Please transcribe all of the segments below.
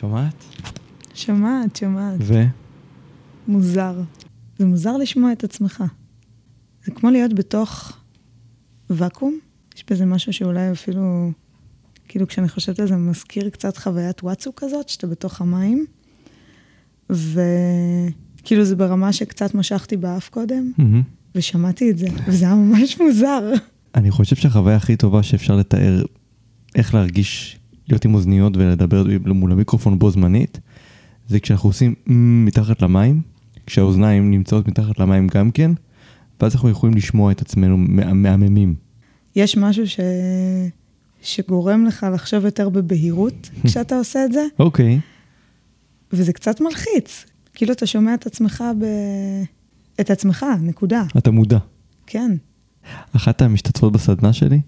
שומעת? שומעת, שומעת. ו? מוזר. זה מוזר לשמוע את עצמך. זה כמו להיות בתוך ואקום. יש בזה משהו שאולי אפילו, כאילו כשאני חושבת על זה, מזכיר קצת חוויית וואטסו כזאת, שאתה בתוך המים. וכאילו זה ברמה שקצת משכתי באף קודם, ושמעתי את זה, וזה היה ממש מוזר. אני חושב שהחוויה הכי טובה שאפשר לתאר איך להרגיש להיות עם אוזניות ולדבר מול המיקרופון בו זמנית, זה כשאנחנו עושים מתחת למים, כשהאוזניים נמצאות מתחת למים גם כן, ואז אנחנו יכולים לשמוע את עצמנו מהממים. יש משהו ש... שגורם לך לחשוב יותר בבהירות כשאתה עושה את זה. אוקיי. Okay. וזה קצת מלחיץ. כאילו אתה שומע את עצמך ב... את עצמך, נקודה. אתה מודע. כן. אחת המשתתפות בסדנה שלי,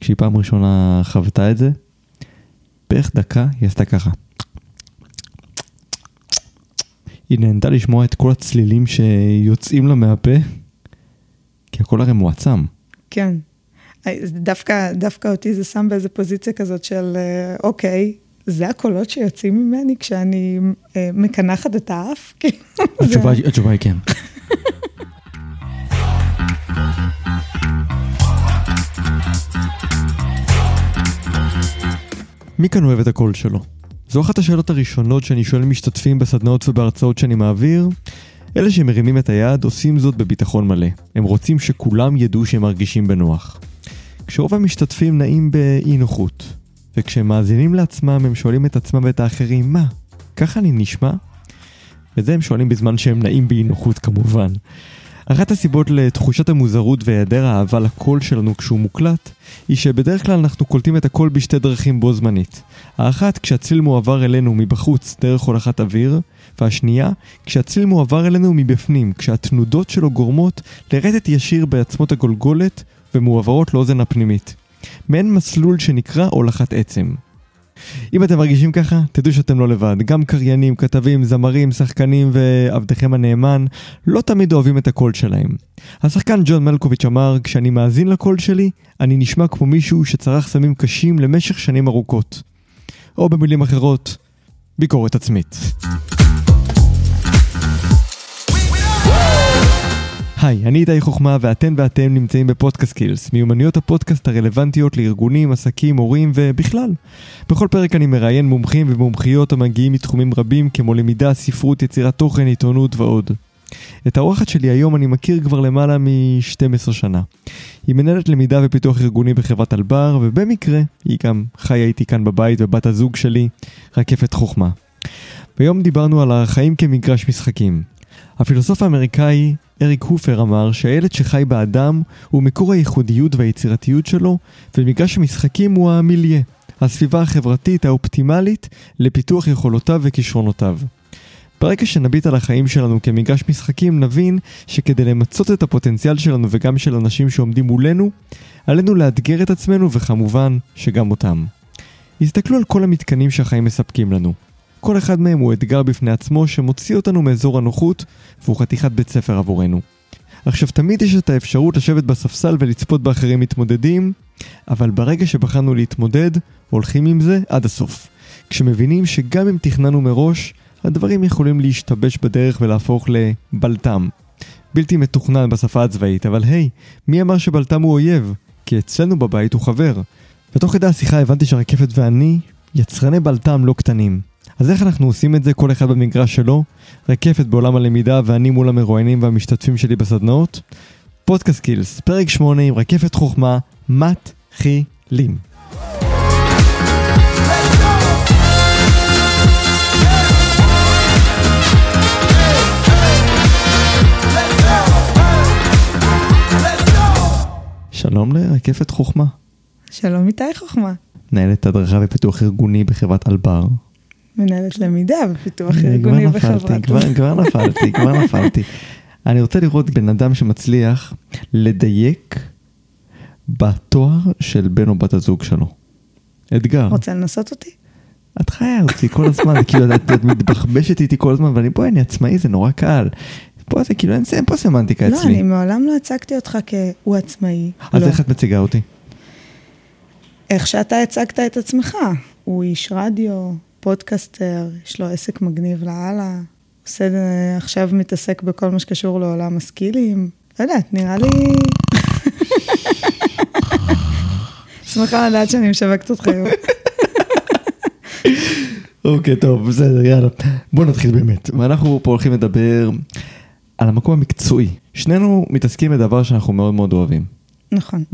כשהיא פעם ראשונה חוותה את זה, בערך דקה היא עשתה ככה. היא נהנתה לשמוע את כל הצלילים שיוצאים לה מהפה, כי הכל הרי מועצם. כן. דווקא, דווקא אותי זה שם באיזה פוזיציה כזאת של, אה, אוקיי, זה הקולות שיוצאים ממני כשאני אה, מקנחת את האף? כאילו, התשובה היא כן. מי כאן אוהב את הקול שלו? זו אחת השאלות הראשונות שאני שואל משתתפים בסדנאות ובהרצאות שאני מעביר. אלה שמרימים את היד עושים זאת בביטחון מלא. הם רוצים שכולם ידעו שהם מרגישים בנוח. כשרוב המשתתפים נעים באי נוחות, וכשהם מאזינים לעצמם הם שואלים את עצמם ואת האחרים, מה, ככה אני נשמע? וזה הם שואלים בזמן שהם נעים באי נוחות כמובן. אחת הסיבות לתחושת המוזרות והיעדר האהבה לקול שלנו כשהוא מוקלט, היא שבדרך כלל אנחנו קולטים את הקול בשתי דרכים בו זמנית. האחת, כשהצליל מועבר אלינו מבחוץ דרך הולכת אוויר, והשנייה, כשהצליל מועבר אלינו מבפנים, כשהתנודות שלו גורמות לרטט ישיר בעצמות הגולגולת ומועברות לאוזן הפנימית. מעין מסלול שנקרא הולכת עצם. אם אתם מרגישים ככה, תדעו שאתם לא לבד. גם קריינים, כתבים, זמרים, שחקנים ועבדכם הנאמן לא תמיד אוהבים את הקול שלהם. השחקן ג'ון מלקוביץ' אמר, כשאני מאזין לקול שלי, אני נשמע כמו מישהו שצרך סמים קשים למשך שנים ארוכות. או במילים אחרות, ביקורת עצמית. היי, אני איתי חוכמה ואתן ואתם נמצאים בפודקאסט קילס, מיומנויות הפודקאסט הרלוונטיות לארגונים, עסקים, הורים ובכלל. בכל פרק אני מראיין מומחים ומומחיות המגיעים מתחומים רבים כמו למידה, ספרות, יצירת תוכן, עיתונות ועוד. את האורחת שלי היום אני מכיר כבר למעלה מ-12 שנה. היא מנהלת למידה ופיתוח ארגוני בחברת אלבר, ובמקרה היא גם חיה איתי כאן בבית ובת הזוג שלי, רקפת חוכמה. והיום דיברנו על החיים כמגרש משחקים. הפילוסוף האמריקאי אריק הופר אמר שהילד שחי באדם הוא מקור הייחודיות והיצירתיות שלו, ומגרש המשחקים הוא המיליה, הסביבה החברתית האופטימלית לפיתוח יכולותיו וכישרונותיו. ברגע שנביט על החיים שלנו כמגרש משחקים, נבין שכדי למצות את הפוטנציאל שלנו וגם של אנשים שעומדים מולנו, עלינו לאתגר את עצמנו וכמובן שגם אותם. הסתכלו על כל המתקנים שהחיים מספקים לנו. כל אחד מהם הוא אתגר בפני עצמו שמוציא אותנו מאזור הנוחות והוא חתיכת בית ספר עבורנו. עכשיו תמיד יש את האפשרות לשבת בספסל ולצפות באחרים מתמודדים, אבל ברגע שבחרנו להתמודד, הולכים עם זה עד הסוף. כשמבינים שגם אם תכננו מראש, הדברים יכולים להשתבש בדרך ולהפוך לבלטם. בלתי מתוכנן בשפה הצבאית, אבל היי, מי אמר שבלטם הוא אויב? כי אצלנו בבית הוא חבר. ותוך כדי השיחה הבנתי שהרקפת ואני יצרני בלטם לא קטנים. אז איך אנחנו עושים את זה כל אחד במגרש שלו? רקפת בעולם הלמידה ואני מול המרואיינים והמשתתפים שלי בסדנאות? פודקאסט קילס, פרק 8 עם רקפת חוכמה, מתחילים. שלום לרקפת חוכמה. שלום איתי חוכמה. מנהלת הדרכה ופיתוח ארגוני בחברת אלבר. מנהלת למידה ופיתוח ארגוני בחברת. כבר, כבר נפלתי, כבר נפלתי. אני רוצה לראות בן אדם שמצליח לדייק בתואר של בן או בת הזוג שלו. אתגר. רוצה לנסות אותי? את חיה אותי כל הזמן, כאילו את, את מתבחבשת איתי כל הזמן, ואני בואי, אני עצמאי, זה נורא קל. פה זה כאילו, אין, אין פה סמנטיקה לא, אצלי. לא, אני מעולם לא הצגתי אותך כהוא עצמאי. אז לא. איך את מציגה אותי? איך שאתה הצגת את עצמך. הוא איש רדיו, פודקאסטר, יש לו עסק מגניב לאללה, עושה, עכשיו מתעסק בכל מה שקשור לעולם הסקילים. לא יודעת, נראה לי... שמחה לדעת שאני משווקת אותך היום. אוקיי, טוב, בסדר, יאללה. בוא נתחיל באמת. ואנחנו פה הולכים לדבר על המקום המקצועי. שנינו מתעסקים בדבר שאנחנו מאוד מאוד אוהבים. נכון.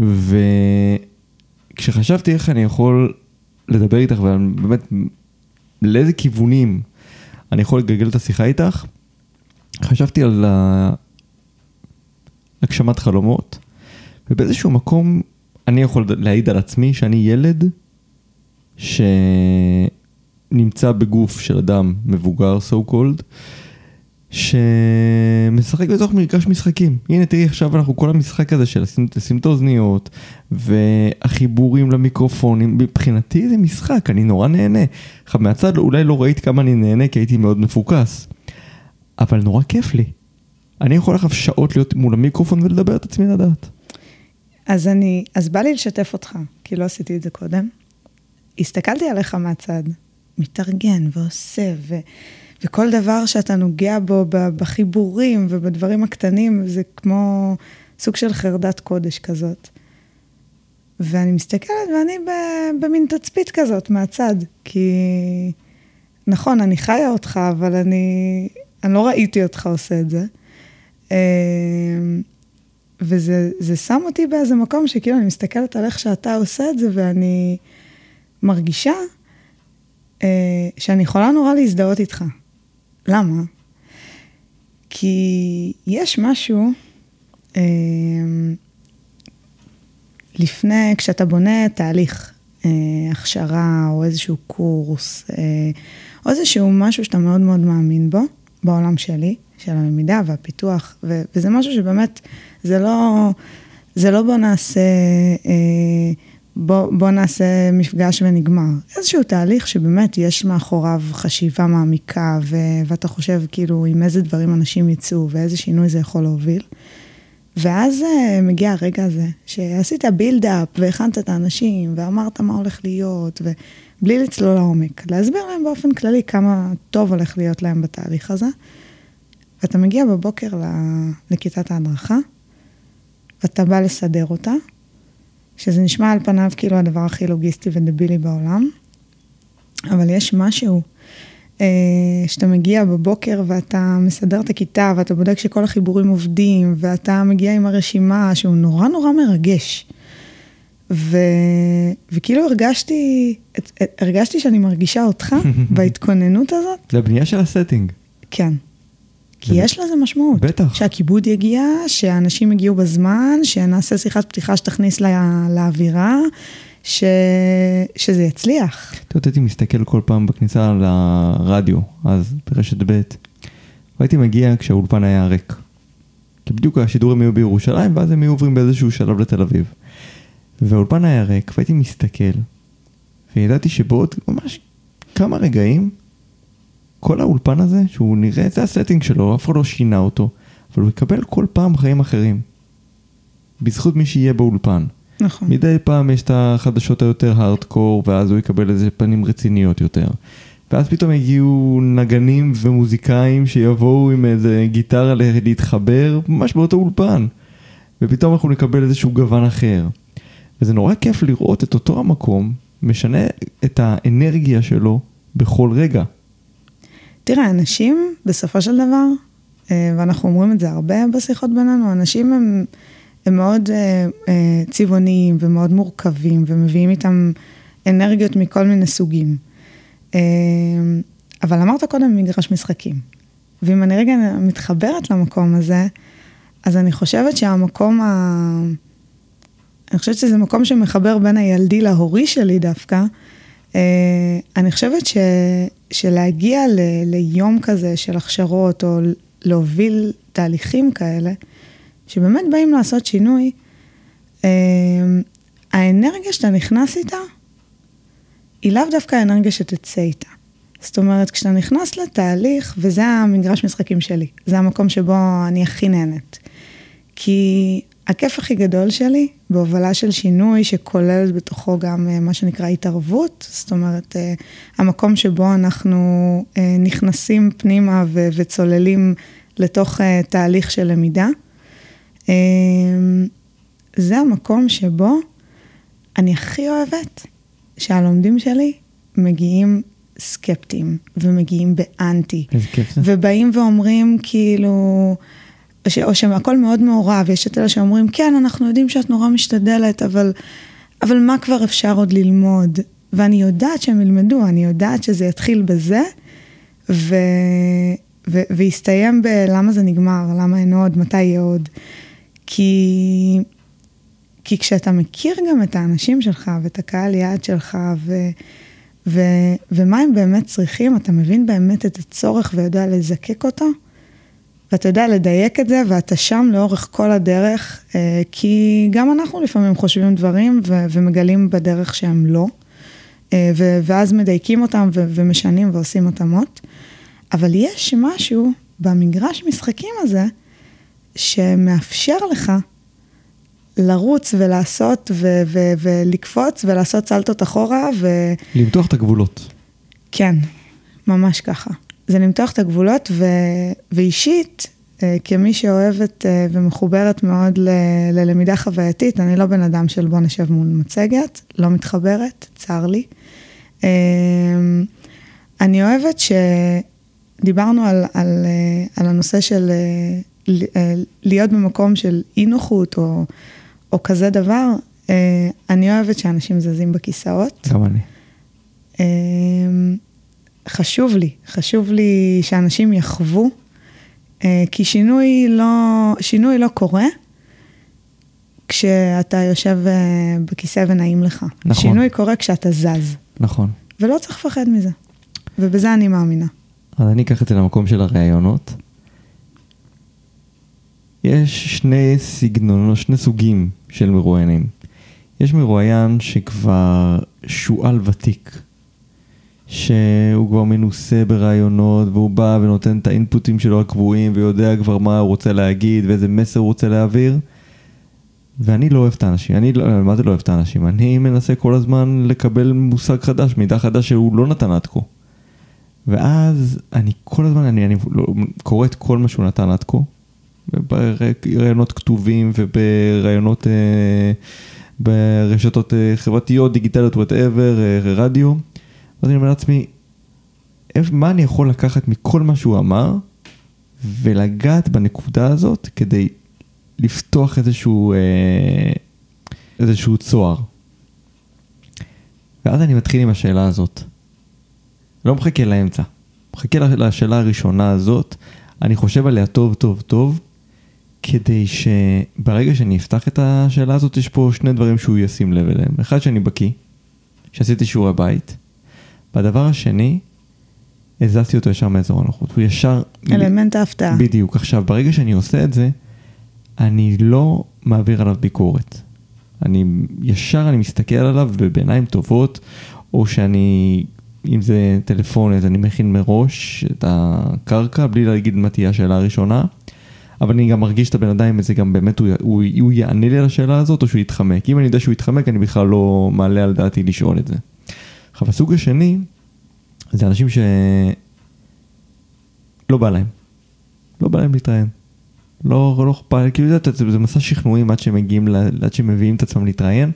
וכשחשבתי איך אני יכול לדבר איתך, ובאמת, לאיזה כיוונים אני יכול לגלגל את השיחה איתך, חשבתי על הגשמת חלומות, ובאיזשהו מקום אני יכול להעיד על עצמי שאני ילד שנמצא בגוף של אדם מבוגר, so called, שמשחק בתוך מרגש משחקים. הנה תראי עכשיו אנחנו כל המשחק הזה של לשים את האוזניות והחיבורים למיקרופונים, מבחינתי זה משחק, אני נורא נהנה. עכשיו מהצד אולי לא ראית כמה אני נהנה כי הייתי מאוד מפוקס, אבל נורא כיף לי. אני יכול עכשיו שעות להיות מול המיקרופון ולדבר את עצמי לדעת. אז אני, אז בא לי לשתף אותך, כי לא עשיתי את זה קודם. הסתכלתי עליך מהצד, מתארגן ועושה, ו, וכל דבר שאתה נוגע בו בחיבורים ובדברים הקטנים, זה כמו סוג של חרדת קודש כזאת. ואני מסתכלת ואני במין תצפית כזאת מהצד, כי נכון, אני חיה אותך, אבל אני, אני לא ראיתי אותך עושה את זה. אמ, וזה שם אותי באיזה מקום שכאילו אני מסתכלת על איך שאתה עושה את זה, ואני מרגישה אה, שאני יכולה נורא להזדהות איתך. למה? כי יש משהו, אה, לפני, כשאתה בונה תהליך, אה, הכשרה או איזשהו קורס, אה, או איזשהו משהו שאתה מאוד מאוד מאמין בו, בעולם שלי, של הלמידה והפיתוח, ו- וזה משהו שבאמת, זה לא, זה לא בוא נעשה, אה, בוא, בוא נעשה מפגש ונגמר. איזשהו תהליך שבאמת יש מאחוריו חשיבה מעמיקה, ו- ואתה חושב כאילו עם איזה דברים אנשים יצאו ואיזה שינוי זה יכול להוביל. ואז uh, מגיע הרגע הזה, שעשית בילדאפ והכנת את האנשים ואמרת מה הולך להיות, ובלי לצלול לעומק, להסביר להם באופן כללי כמה טוב הולך להיות להם בתהליך הזה. ואתה מגיע בבוקר לכיתת ההדרכה, ואתה בא לסדר אותה, שזה נשמע על פניו כאילו הדבר הכי לוגיסטי ודבילי בעולם, אבל יש משהו אה, שאתה מגיע בבוקר ואתה מסדר את הכיתה ואתה בודק שכל החיבורים עובדים ואתה מגיע עם הרשימה שהוא נורא נורא מרגש. ו... וכאילו הרגשתי, הרגשתי שאני מרגישה אותך בהתכוננות הזאת. לבנייה של הסטינג. כן. כי יש לזה משמעות. בטח. שהכיבוד יגיע, שאנשים יגיעו בזמן, שנעשה שיחת פתיחה שתכניס לה, לאווירה, ש... שזה יצליח. את יודעת, הייתי מסתכל כל פעם בכניסה לרדיו, אז ברשת ב', והייתי מגיע כשהאולפן היה ריק. כי בדיוק השידורים היו בירושלים, ואז הם היו עוברים באיזשהו שלב לתל אביב. והאולפן היה ריק, והייתי מסתכל, וידעתי שבעוד ממש כמה רגעים, כל האולפן הזה, שהוא נראה, זה ה setting שלו, אף אחד לא שינה אותו, אבל הוא יקבל כל פעם חיים אחרים. בזכות מי שיהיה באולפן. נכון. מדי פעם יש את החדשות היותר הארדקור, ואז הוא יקבל איזה פנים רציניות יותר. ואז פתאום הגיעו נגנים ומוזיקאים שיבואו עם איזה גיטרה להתחבר, ממש באותו אולפן. ופתאום אנחנו נקבל איזשהו גוון אחר. וזה נורא כיף לראות את אותו המקום, משנה את האנרגיה שלו בכל רגע. תראה, אנשים, בסופו של דבר, אה, ואנחנו אומרים את זה הרבה בשיחות בינינו, אנשים הם, הם מאוד אה, אה, צבעוניים ומאוד מורכבים, ומביאים איתם אנרגיות מכל מיני סוגים. אבל אמרת קודם מגרש משחקים. ואם אני רגע מתחברת למקום הזה, אז אני חושבת שהמקום ה... אני חושבת שזה מקום שמחבר בין הילדי להורי שלי דווקא. אני חושבת ש... שלהגיע ל, ליום כזה של הכשרות, או להוביל תהליכים כאלה, שבאמת באים לעשות שינוי, אה, האנרגיה שאתה נכנס איתה, היא לאו דווקא האנרגיה שתצא איתה. זאת אומרת, כשאתה נכנס לתהליך, וזה המגרש משחקים שלי, זה המקום שבו אני הכי נהנית. כי הכיף הכי גדול שלי בהובלה של שינוי שכוללת בתוכו גם אה, מה שנקרא התערבות, זאת אומרת, אה, המקום שבו אנחנו אה, נכנסים פנימה ו- וצוללים לתוך תהליך של למידה. זה המקום שבו אני הכי אוהבת שהלומדים שלי מגיעים סקפטיים ומגיעים באנטי. איזה כיף זה. ובאים ואומרים כאילו... או, ש, או שהכל מאוד מעורב, יש את אלה שאומרים, כן, אנחנו יודעים שאת נורא משתדלת, אבל, אבל מה כבר אפשר עוד ללמוד? ואני יודעת שהם ילמדו, אני יודעת שזה יתחיל בזה, ו, ו, ויסתיים בלמה זה נגמר, למה אין עוד, מתי יהיה עוד. כי, כי כשאתה מכיר גם את האנשים שלך ואת הקהל יעד שלך, ו, ו, ומה הם באמת צריכים, אתה מבין באמת את הצורך ויודע לזקק אותו, ואתה יודע לדייק את זה, ואתה שם לאורך כל הדרך, אה, כי גם אנחנו לפעמים חושבים דברים ו- ומגלים בדרך שהם לא, אה, ו- ואז מדייקים אותם ו- ומשנים ועושים התאמות. אבל יש משהו במגרש משחקים הזה, שמאפשר לך לרוץ ולעשות ו- ו- ולקפוץ ולעשות סלטות אחורה ו... למתוח את הגבולות. כן, ממש ככה. זה למתוח את הגבולות, ו... ואישית, אה, כמי שאוהבת אה, ומחוברת מאוד ל... ללמידה חווייתית, אני לא בן אדם של בוא נשב מול מצגת, לא מתחברת, צר לי. אה, אני אוהבת שדיברנו על, על, על הנושא של להיות במקום של אי נוחות או, או כזה דבר, אני אוהבת שאנשים זזים בכיסאות. גם אני. חשוב לי, חשוב לי שאנשים יחוו, אה, כי שינוי לא, שינוי לא קורה כשאתה יושב אה, בכיסא ונעים לך. נכון. שינוי קורה כשאתה זז. נכון. ולא צריך לפחד מזה, ובזה אני מאמינה. אז אני אקח את זה למקום של הראיונות. יש שני סגנונות, שני סוגים של מרואיינים. יש מרואיין שכבר שועל ותיק, שהוא כבר מנוסה ברעיונות, והוא בא ונותן את האינפוטים שלו הקבועים, ויודע כבר מה הוא רוצה להגיד, ואיזה מסר הוא רוצה להעביר. ואני לא אוהב את האנשים, אני לא, מה זה לא אוהב את האנשים? אני מנסה כל הזמן לקבל מושג חדש, מידע חדש שהוא לא נתן עד כה. ואז אני כל הזמן, אני, אני לא, קורא את כל מה שהוא נתן עד כה, ברעיונות כתובים וברעיונות, אה, ברשתות אה, חברתיות, דיגיטליות, וואטאבר, אה, רדיו. ואז אני אומר לעצמי, מה אני יכול לקחת מכל מה שהוא אמר, ולגעת בנקודה הזאת כדי לפתוח איזשהו, אה, איזשהו צוהר. ואז אני מתחיל עם השאלה הזאת. לא מחכה לאמצע. מחכה לשאלה הראשונה הזאת, אני חושב עליה טוב טוב טוב, כדי שברגע שאני אפתח את השאלה הזאת, יש פה שני דברים שהוא ישים לב אליהם. אחד, שאני בקיא, שעשיתי שיעורי בית, והדבר השני, הזזתי אותו ישר מאזור הנוחות. הוא ישר... אלמנט ההפתעה. בדיוק. עכשיו, ברגע שאני עושה את זה, אני לא מעביר עליו ביקורת. אני, ישר אני מסתכל עליו בעיניים טובות, או שאני, אם זה טלפון, אז אני מכין מראש את הקרקע, בלי להגיד מה תהיה השאלה הראשונה. אבל אני גם מרגיש את הבן אדם אם זה גם באמת, הוא, הוא, הוא יענה לי על השאלה הזאת, או שהוא יתחמק. אם אני יודע שהוא יתחמק, אני בכלל לא מעלה על דעתי לשאול את זה. עכשיו הסוג השני, זה אנשים שלא בא להם. לא בא להם להתראיין. לא, לא אכפת, כאילו זה, זה, זה מסע שכנועים עד שהם מגיעים, עד שהם מביאים את עצמם להתראיין.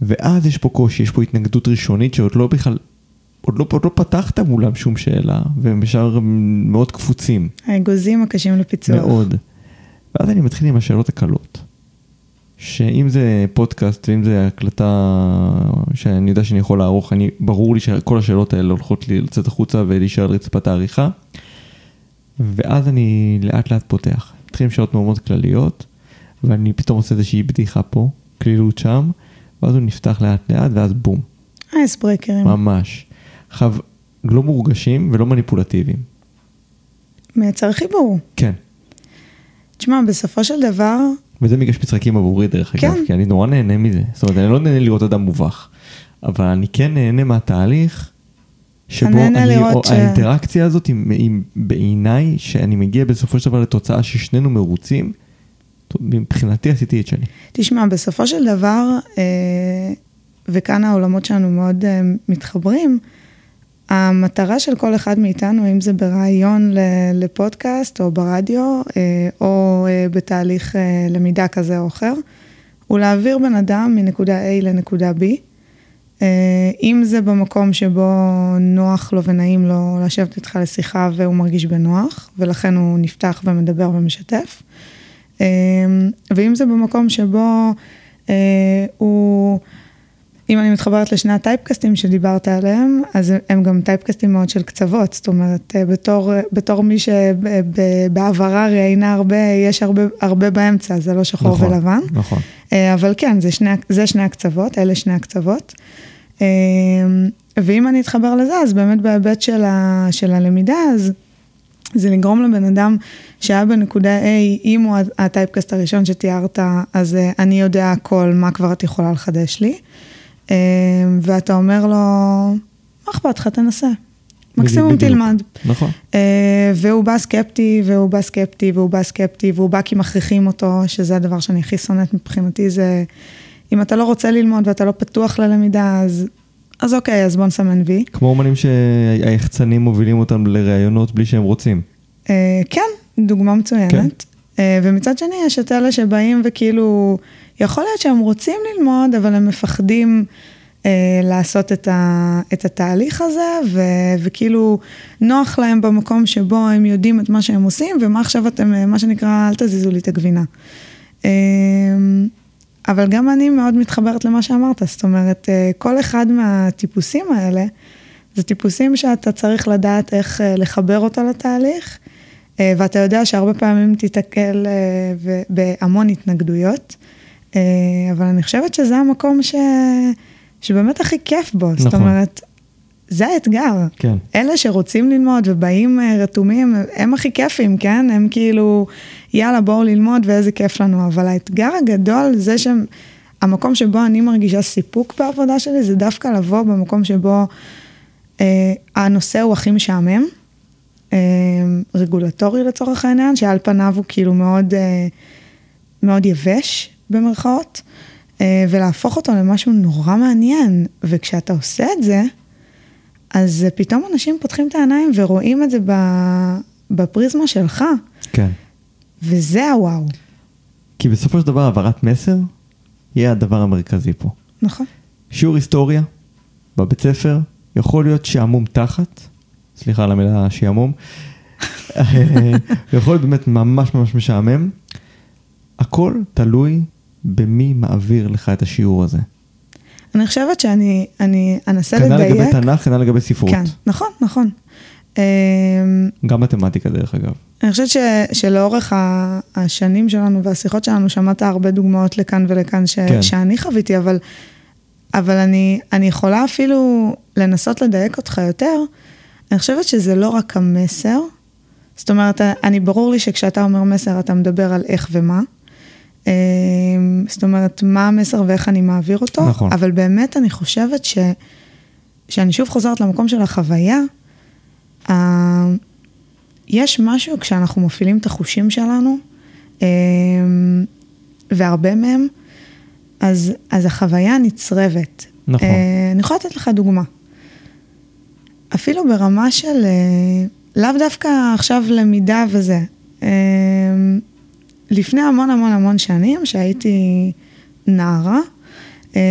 ואז יש פה קושי, יש פה התנגדות ראשונית שעוד לא בכלל, עוד לא, עוד לא פתחת מולם שום שאלה, והם ישר מאוד קפוצים. האגוזים הקשים לפיצוח. מאוד. ואז אני מתחיל עם השאלות הקלות. שאם זה פודקאסט ואם זה הקלטה שאני יודע שאני יכול לערוך, אני, ברור לי שכל השאלות האלה הולכות לי לצאת החוצה ולהישאר על רצפת העריכה. ואז אני לאט לאט פותח. מתחילים שאלות מאוד מאוד כלליות, ואני פתאום עושה איזושהי בדיחה פה, כלילות שם, ואז הוא נפתח לאט לאט, ואז בום. אייס ברקרים. ממש. עכשיו, לא מורגשים ולא מניפולטיביים. מייצר חיבור. כן. תשמע, בסופו של דבר, וזה מגרש משחקים עבורי דרך כן. אגב, כי אני נורא נהנה מזה. זאת אומרת, אני לא נהנה לראות אדם מובך, אבל אני כן נהנה מהתהליך שבו אני, או, ש... האינטראקציה הזאת היא, היא בעיניי, שאני מגיע בסופו של דבר לתוצאה ששנינו מרוצים, מבחינתי עשיתי את שלי. תשמע, בסופו של דבר, אה, וכאן העולמות שלנו מאוד אה, מתחברים, המטרה של כל אחד מאיתנו, אם זה בריאיון לפודקאסט או ברדיו, אה, או בתהליך למידה כזה או אחר, הוא להעביר בן אדם מנקודה A לנקודה B. אם זה במקום שבו נוח לו ונעים לו לשבת איתך לשיחה והוא מרגיש בנוח, ולכן הוא נפתח ומדבר ומשתף. ואם זה במקום שבו הוא... אם אני מתחברת לשני הטייפקסטים שדיברת עליהם, אז הם גם טייפקסטים מאוד של קצוות, זאת אומרת, אה, בתור, בתור מי שבעברה ראיינה הרבה, יש הרבה, הרבה באמצע, זה לא שחור נכון, ולבן. נכון. אה, אבל כן, זה שני, זה שני הקצוות, אלה שני הקצוות. אה, ואם אני אתחבר לזה, אז באמת בהיבט של, ה, של הלמידה, אז זה לגרום לבן אדם שהיה בנקודה A, אם הוא הטייפקסט הראשון שתיארת, אז אני יודע הכל, מה כבר את יכולה לחדש לי. אמ, ואתה אומר לו, מה אכפת לך, תנסה. מקסימום. תלמד. נכון. אה, והוא בא סקפטי, והוא בא סקפטי, והוא בא סקפטי, והוא בא כי מכריחים אותו, שזה הדבר שאני הכי שונאת מבחינתי, זה אם אתה לא רוצה ללמוד ואתה לא פתוח ללמידה, אז, אז אוקיי, אז בוא נסמן וי. כמו אומנים שהיחצנים מובילים אותם לראיונות בלי שהם רוצים. אה, כן, דוגמה מצוינת. כן. אה, ומצד שני, יש את אלה שבאים וכאילו... יכול להיות שהם רוצים ללמוד, אבל הם מפחדים אה, לעשות את, ה, את התהליך הזה, ו, וכאילו נוח להם במקום שבו הם יודעים את מה שהם עושים, ומה עכשיו אתם, אה, מה שנקרא, אל תזיזו לי את הגבינה. אה, אבל גם אני מאוד מתחברת למה שאמרת, זאת אומרת, אה, כל אחד מהטיפוסים האלה, זה טיפוסים שאתה צריך לדעת איך אה, לחבר אותו לתהליך, ואתה יודע שהרבה פעמים תיתקל בהמון התנגדויות. אה, אבל אני חושבת שזה המקום ש... שבאמת הכי כיף בו. נכון. זאת אומרת, זה האתגר. כן. אלה שרוצים ללמוד ובאים אה, רתומים, הם הכי כיפים, כן? הם כאילו, יאללה, בואו ללמוד ואיזה כיף לנו. אבל האתגר הגדול זה שהמקום שבו אני מרגישה סיפוק בעבודה שלי, זה דווקא לבוא במקום שבו אה, הנושא הוא הכי משעמם. אה, רגולטורי לצורך העניין, שעל פניו הוא כאילו מאוד, אה, מאוד יבש, במרכאות, אה, ולהפוך אותו למשהו נורא מעניין. וכשאתה עושה את זה, אז פתאום אנשים פותחים את העיניים ורואים את זה בפריזמה שלך. כן. וזה הוואו. כי בסופו של דבר העברת מסר יהיה הדבר המרכזי פה. נכון. שיעור היסטוריה בבית ספר יכול להיות שעמום תחת, סליחה על המילה שעמום, יכול להיות באמת ממש ממש משעמם. הכל תלוי במי מעביר לך את השיעור הזה. אני חושבת שאני אני אנסה לדייק. כנ"ל לגבי תנ"ך, כנ"ל לגבי ספרות. כן, נכון, נכון. אמ, גם מתמטיקה דרך אגב. אני חושבת ש, שלאורך השנים שלנו והשיחות שלנו שמעת הרבה דוגמאות לכאן ולכאן ש, כן. שאני חוויתי, אבל, אבל אני, אני יכולה אפילו לנסות לדייק אותך יותר. אני חושבת שזה לא רק המסר, זאת אומרת, אני ברור לי שכשאתה אומר מסר אתה מדבר על איך ומה. אמ, זאת אומרת, מה המסר ואיך אני מעביר אותו. נכון. אבל באמת אני חושבת ש... שאני שוב חוזרת למקום של החוויה, uh, יש משהו כשאנחנו מפעילים את החושים שלנו, uh, והרבה מהם, אז, אז החוויה נצרבת. נכון. Uh, אני יכולה לתת לך דוגמה. אפילו ברמה של, uh, לאו דווקא עכשיו למידה וזה. Uh, לפני המון המון המון שנים, שהייתי נערה, אה,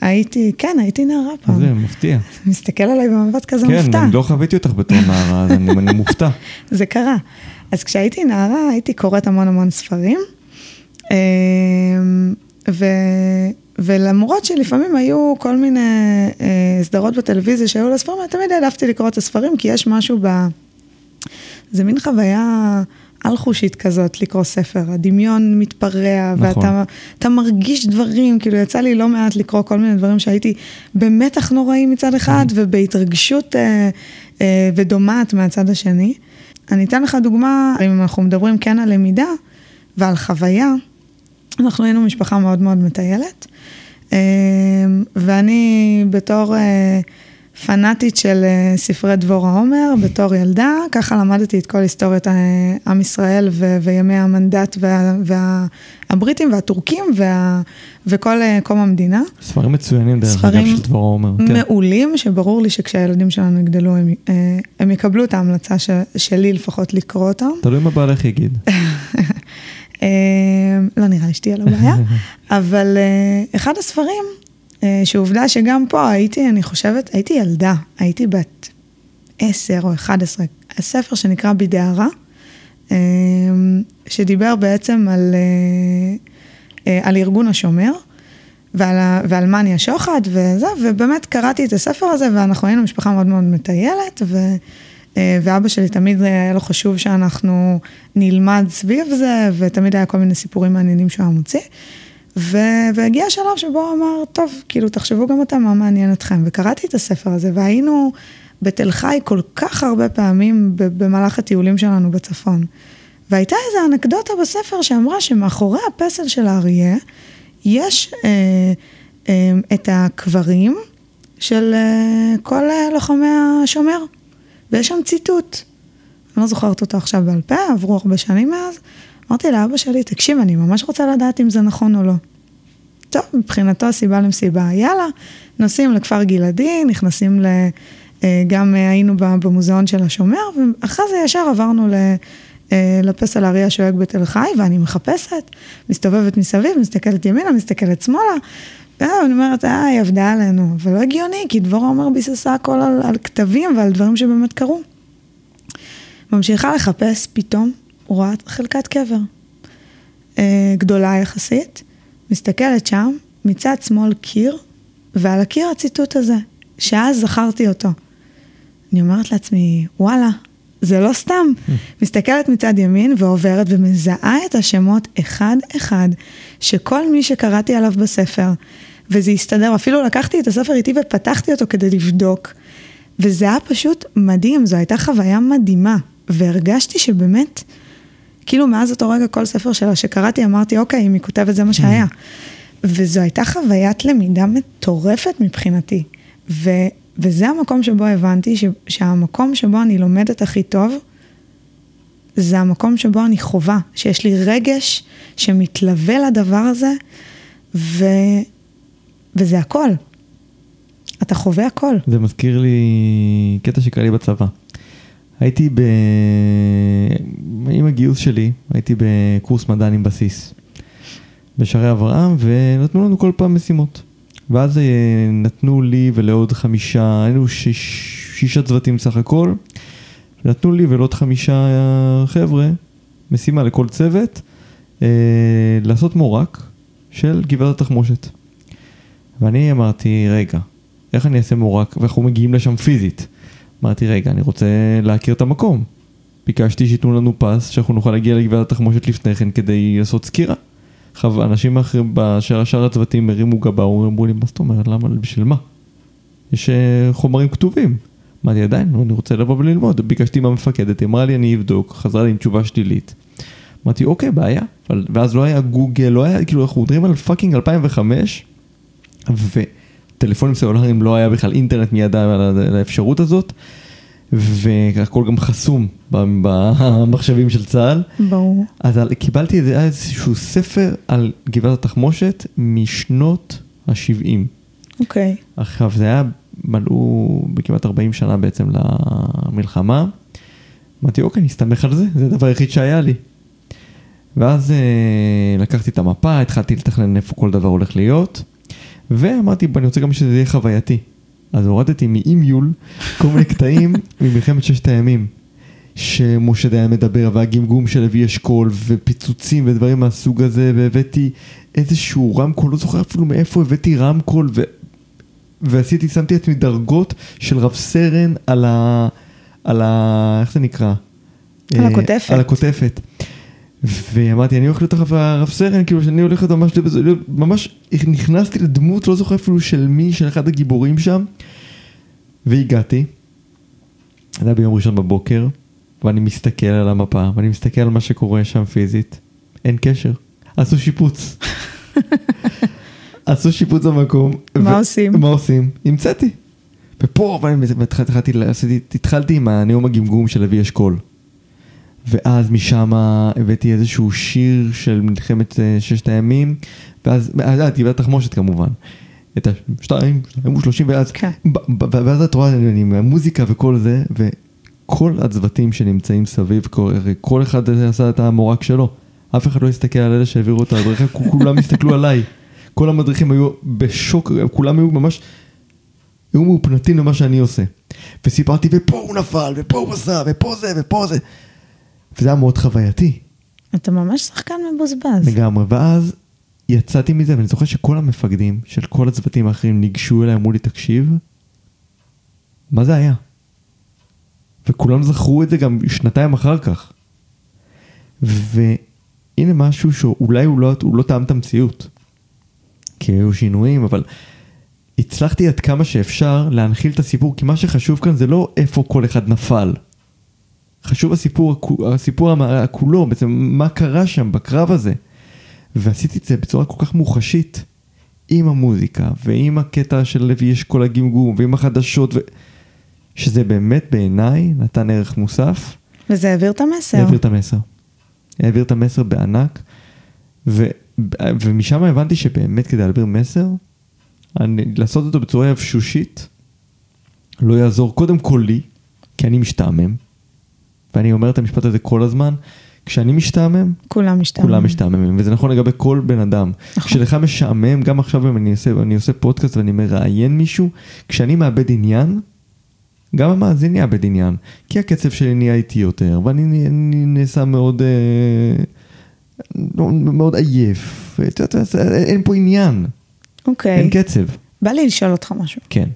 הייתי, כן, הייתי נערה פעם. זה מפתיע. מסתכל עליי במבט כזה כן, מופתע. כן, אני לא חוויתי אותך בתור נערה, אז אני, אני מופתע. זה קרה. אז כשהייתי נערה, הייתי קוראת המון המון ספרים, אה, ו... ולמרות שלפעמים היו כל מיני אה, סדרות בטלוויזיה שהיו לספרים, תמיד העדפתי לקרוא את הספרים, כי יש משהו ב... זה מין חוויה על-חושית כזאת לקרוא ספר, הדמיון מתפרע, נכון. ואתה מרגיש דברים, כאילו יצא לי לא מעט לקרוא כל מיני דברים שהייתי במתח נוראי מצד אחד, mm. ובהתרגשות אה, אה, ודומעת מהצד השני. אני אתן לך דוגמה, אם אנחנו מדברים כן על למידה ועל חוויה, אנחנו היינו משפחה מאוד מאוד מטיילת, אה, ואני בתור... אה, פנאטית של אה, ספרי דבורה עומר בתור ילדה, ככה למדתי את כל היסטוריית אה, עם ישראל ו- וימי המנדט וה- והבריטים והטורקים וה- וכל קום המדינה. ספרים מצוינים דרך ספרים אגב של דבורה עומר. כן. מעולים, שברור לי שכשהילדים שלנו יגדלו, הם, הם יקבלו את ההמלצה ש- שלי לפחות לקרוא אותם. תלוי מה בעלך יגיד. אה, לא נראה לי שתהיה לו בעיה, אבל אה, אחד הספרים, אה, שעובדה שגם פה הייתי, אני חושבת, הייתי ילדה, הייתי בת עשר או אחד עשרה, הספר שנקרא בדהרה, שדיבר בעצם על, על ארגון השומר. ועל, ועל מאני השוחד וזה, ובאמת קראתי את הספר הזה, ואנחנו היינו משפחה מאוד מאוד מטיילת, ו, ואבא שלי תמיד היה לו חשוב שאנחנו נלמד סביב זה, ותמיד היה כל מיני סיפורים מעניינים שהוא היה מוציא. ו, והגיע השלב שבו הוא אמר, טוב, כאילו, תחשבו גם אתם מה מעניין אתכם. וקראתי את הספר הזה, והיינו בתל חי כל כך הרבה פעמים במהלך הטיולים שלנו בצפון. והייתה איזו אנקדוטה בספר שאמרה שמאחורי הפסל של האריה, יש אה, אה, את הקברים של אה, כל אה, לוחמי השומר, ויש שם ציטוט. אני לא זוכרת אותו עכשיו בעל פה, עברו הרבה שנים מאז. אמרתי לאבא שלי, תקשיב, אני ממש רוצה לדעת אם זה נכון או לא. טוב, מבחינתו הסיבה למסיבה, יאללה, נוסעים לכפר גלעדי, נכנסים ל... אה, גם אה, היינו במוזיאון של השומר, ואחרי זה ישר עברנו ל... אה, לפסל האריה השואג בתל חי, ואני מחפשת, מסתובבת מסביב, מסתכלת ימינה, מסתכלת שמאלה, ואני אומרת, אה, היא עבדה עלינו, אבל לא הגיוני, כי דבורה עומר ביססה הכל על, על כתבים ועל דברים שבאמת קרו. ממשיכה לחפש, פתאום רואה חלקת קבר. אה, גדולה יחסית, מסתכלת שם, מצד שמאל קיר, ועל הקיר הציטוט הזה, שאז זכרתי אותו. אני אומרת לעצמי, וואלה, זה לא סתם. מסתכלת מצד ימין ועוברת ומזהה את השמות אחד-אחד, שכל מי שקראתי עליו בספר, וזה הסתדר, אפילו לקחתי את הספר איתי ופתחתי אותו כדי לבדוק, וזה היה פשוט מדהים, זו הייתה חוויה מדהימה, והרגשתי שבאמת, כאילו מאז אותו רגע כל ספר שלה שקראתי אמרתי, אוקיי, אם היא כותבת זה מה שהיה. וזו הייתה חוויית למידה מטורפת מבחינתי. ו, וזה המקום שבו הבנתי ש, שהמקום שבו אני לומדת הכי טוב, זה המקום שבו אני חווה, שיש לי רגש שמתלווה לדבר הזה, ו, וזה הכל. אתה חווה הכל. זה מזכיר לי קטע שקרה לי בצבא. הייתי ב... עם הגיוס שלי, הייתי בקורס מדען עם בסיס. בשערי אברהם, ונתנו לנו כל פעם משימות. ואז אה, נתנו לי ולעוד חמישה, היינו שיש, שישה צוותים סך הכל, נתנו לי ולעוד חמישה חבר'ה, משימה לכל צוות, אה, לעשות מורק של גבעת התחמושת. ואני אמרתי, רגע, איך אני אעשה homework, ואנחנו מגיעים לשם פיזית. אמרתי, רגע, אני רוצה להכיר את המקום. ביקשתי שייתנו לנו pass, שאנחנו נוכל להגיע לגבעת התחמושת לפני כן כדי לעשות סקירה. אנשים אחרים שאר הצוותים הרימו גבה, אמרו לי, מה זאת אומרת, למה, בשביל מה? יש אה, חומרים כתובים. אמרתי, עדיין, אני רוצה לבוא וללמוד. ביקשתי מהמפקדת, אמרה לי, אני אבדוק, חזרה לי עם תשובה שלילית. אמרתי, אוקיי, בעיה. ואז לא היה גוגל, לא היה, כאילו, אנחנו מדברים על fucking 2005, וטלפונים סלולריים לא היה בכלל אינטרנט מיד על האפשרות הזאת, והכל גם חסום במחשבים של צה"ל. ברור. אז על- קיבלתי איזה, איזשהו ספר על גבעת התחמושת משנות ה-70. אוקיי. עכשיו, זה היה, מלאו בכמעט 40 שנה בעצם למלחמה. אמרתי, אוקיי, נסתמך על זה, זה הדבר היחיד שהיה לי. ואז אה, לקחתי את המפה, התחלתי לתכנן איפה כל דבר הולך להיות, ואמרתי, "בוא, אני רוצה גם שזה יהיה חווייתי. אז הורדתי מאימיול כל מיני קטעים ממלחמת ששת הימים. שמשה דיין מדבר, והגמגום של לוי אשכול, ופיצוצים ודברים מהסוג הזה, והבאתי איזשהו רמקול, לא זוכר אפילו מאיפה הבאתי רמקול, ו... ועשיתי, שמתי לעצמי דרגות של רב סרן על ה... על ה... איך זה נקרא? על אה, הכותפת. על הכותפת. ואמרתי, אני הולך להיות הרב- הרב סרן, כאילו שאני הולך להיות ממש, ממש נכנסתי לדמות, לא זוכר אפילו של מי, של אחד הגיבורים שם, והגעתי. זה היה ביום ראשון בבוקר, ואני מסתכל על המפה, ואני מסתכל על מה שקורה שם פיזית, אין קשר. עשו שיפוץ. עשו שיפוץ במקום. מה ו- עושים? מה עושים? המצאתי. ופה, והתחלתי, התחלתי עם הנאום הגמגום של אבי אשכול. ואז משם הבאתי איזשהו שיר של מלחמת אה, ששת הימים, ואז, ואז טבעת תחמושת כמובן. את השתיים, שתיים ושלושים, ואז, כן. ואז את רואה עם המוזיקה וכל זה, וכל הצוותים שנמצאים סביב, כל, כל אחד עשה את המורק שלו. אף אחד לא הסתכל על אלה שהעבירו את ההדרכה, כולם הסתכלו עליי. כל המדריכים היו בשוק, כולם היו ממש, היו מאופנתים למה שאני עושה. וסיפרתי, ופה הוא נפל, ופה הוא עשה, ופה זה, ופה זה. וזה היה מאוד חווייתי. אתה ממש שחקן מבוזבז. לגמרי, ואז יצאתי מזה, ואני זוכר שכל המפקדים של כל הצוותים האחרים ניגשו אליי, אמרו לי, תקשיב, מה זה היה? וכולם זכרו את זה גם שנתיים אחר כך. והנה משהו שאולי הוא לא, הוא לא טעם את המציאות. כי היו שינויים, אבל הצלחתי עד כמה שאפשר להנחיל את הסיפור, כי מה שחשוב כאן זה לא איפה כל אחד נפל. חשוב הסיפור, הסיפור כולו, בעצם מה קרה שם בקרב הזה. ועשיתי את זה בצורה כל כך מוחשית, עם המוזיקה, ועם הקטע של לוי אשכול הגמגום, ועם החדשות, ו... שזה באמת בעיניי נתן ערך מוסף. וזה העביר את המסר. העביר את המסר. העביר את המסר בענק, ו... ומשם הבנתי שבאמת כדי להעביר מסר, אני... לעשות אותו בצורה יבשושית, לא יעזור קודם כל לי, כי אני משתעמם, ואני אומר את המשפט הזה כל הזמן, כשאני משתעמם, כולם משתעממים. כולם משתעממים, וזה נכון לגבי כל בן אדם. נכון. כשלך משעמם, גם עכשיו אם אני עושה, אני עושה פודקאסט ואני מראיין מישהו, כשאני מאבד עניין, גם המאזין יאבד עניין, כי הקצב שלי נהיה איטי יותר, ואני אני נעשה מאוד, אה, מאוד עייף, יודעת, אין פה עניין, אוקיי. אין קצב. בא לי לשאול אותך משהו. כן,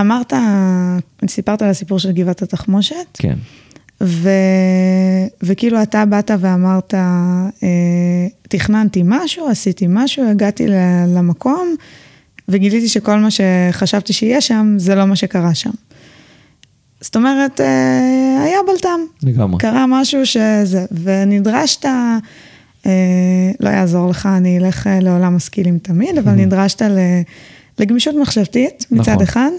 אמרת, סיפרת על הסיפור של גבעת התחמושת, כן. ו... וכאילו אתה באת ואמרת, אה, תכננתי משהו, עשיתי משהו, הגעתי למקום, וגיליתי שכל מה שחשבתי שיהיה שם, זה לא מה שקרה שם. זאת אומרת, אה, היה בלטם. לגמרי. קרה משהו שזה, ונדרשת, אה, לא יעזור לך, אני אלך אה, לעולם משכילים תמיד, אבל נדרשת ל, לגמישות מחשבתית מצד נכון. אחד,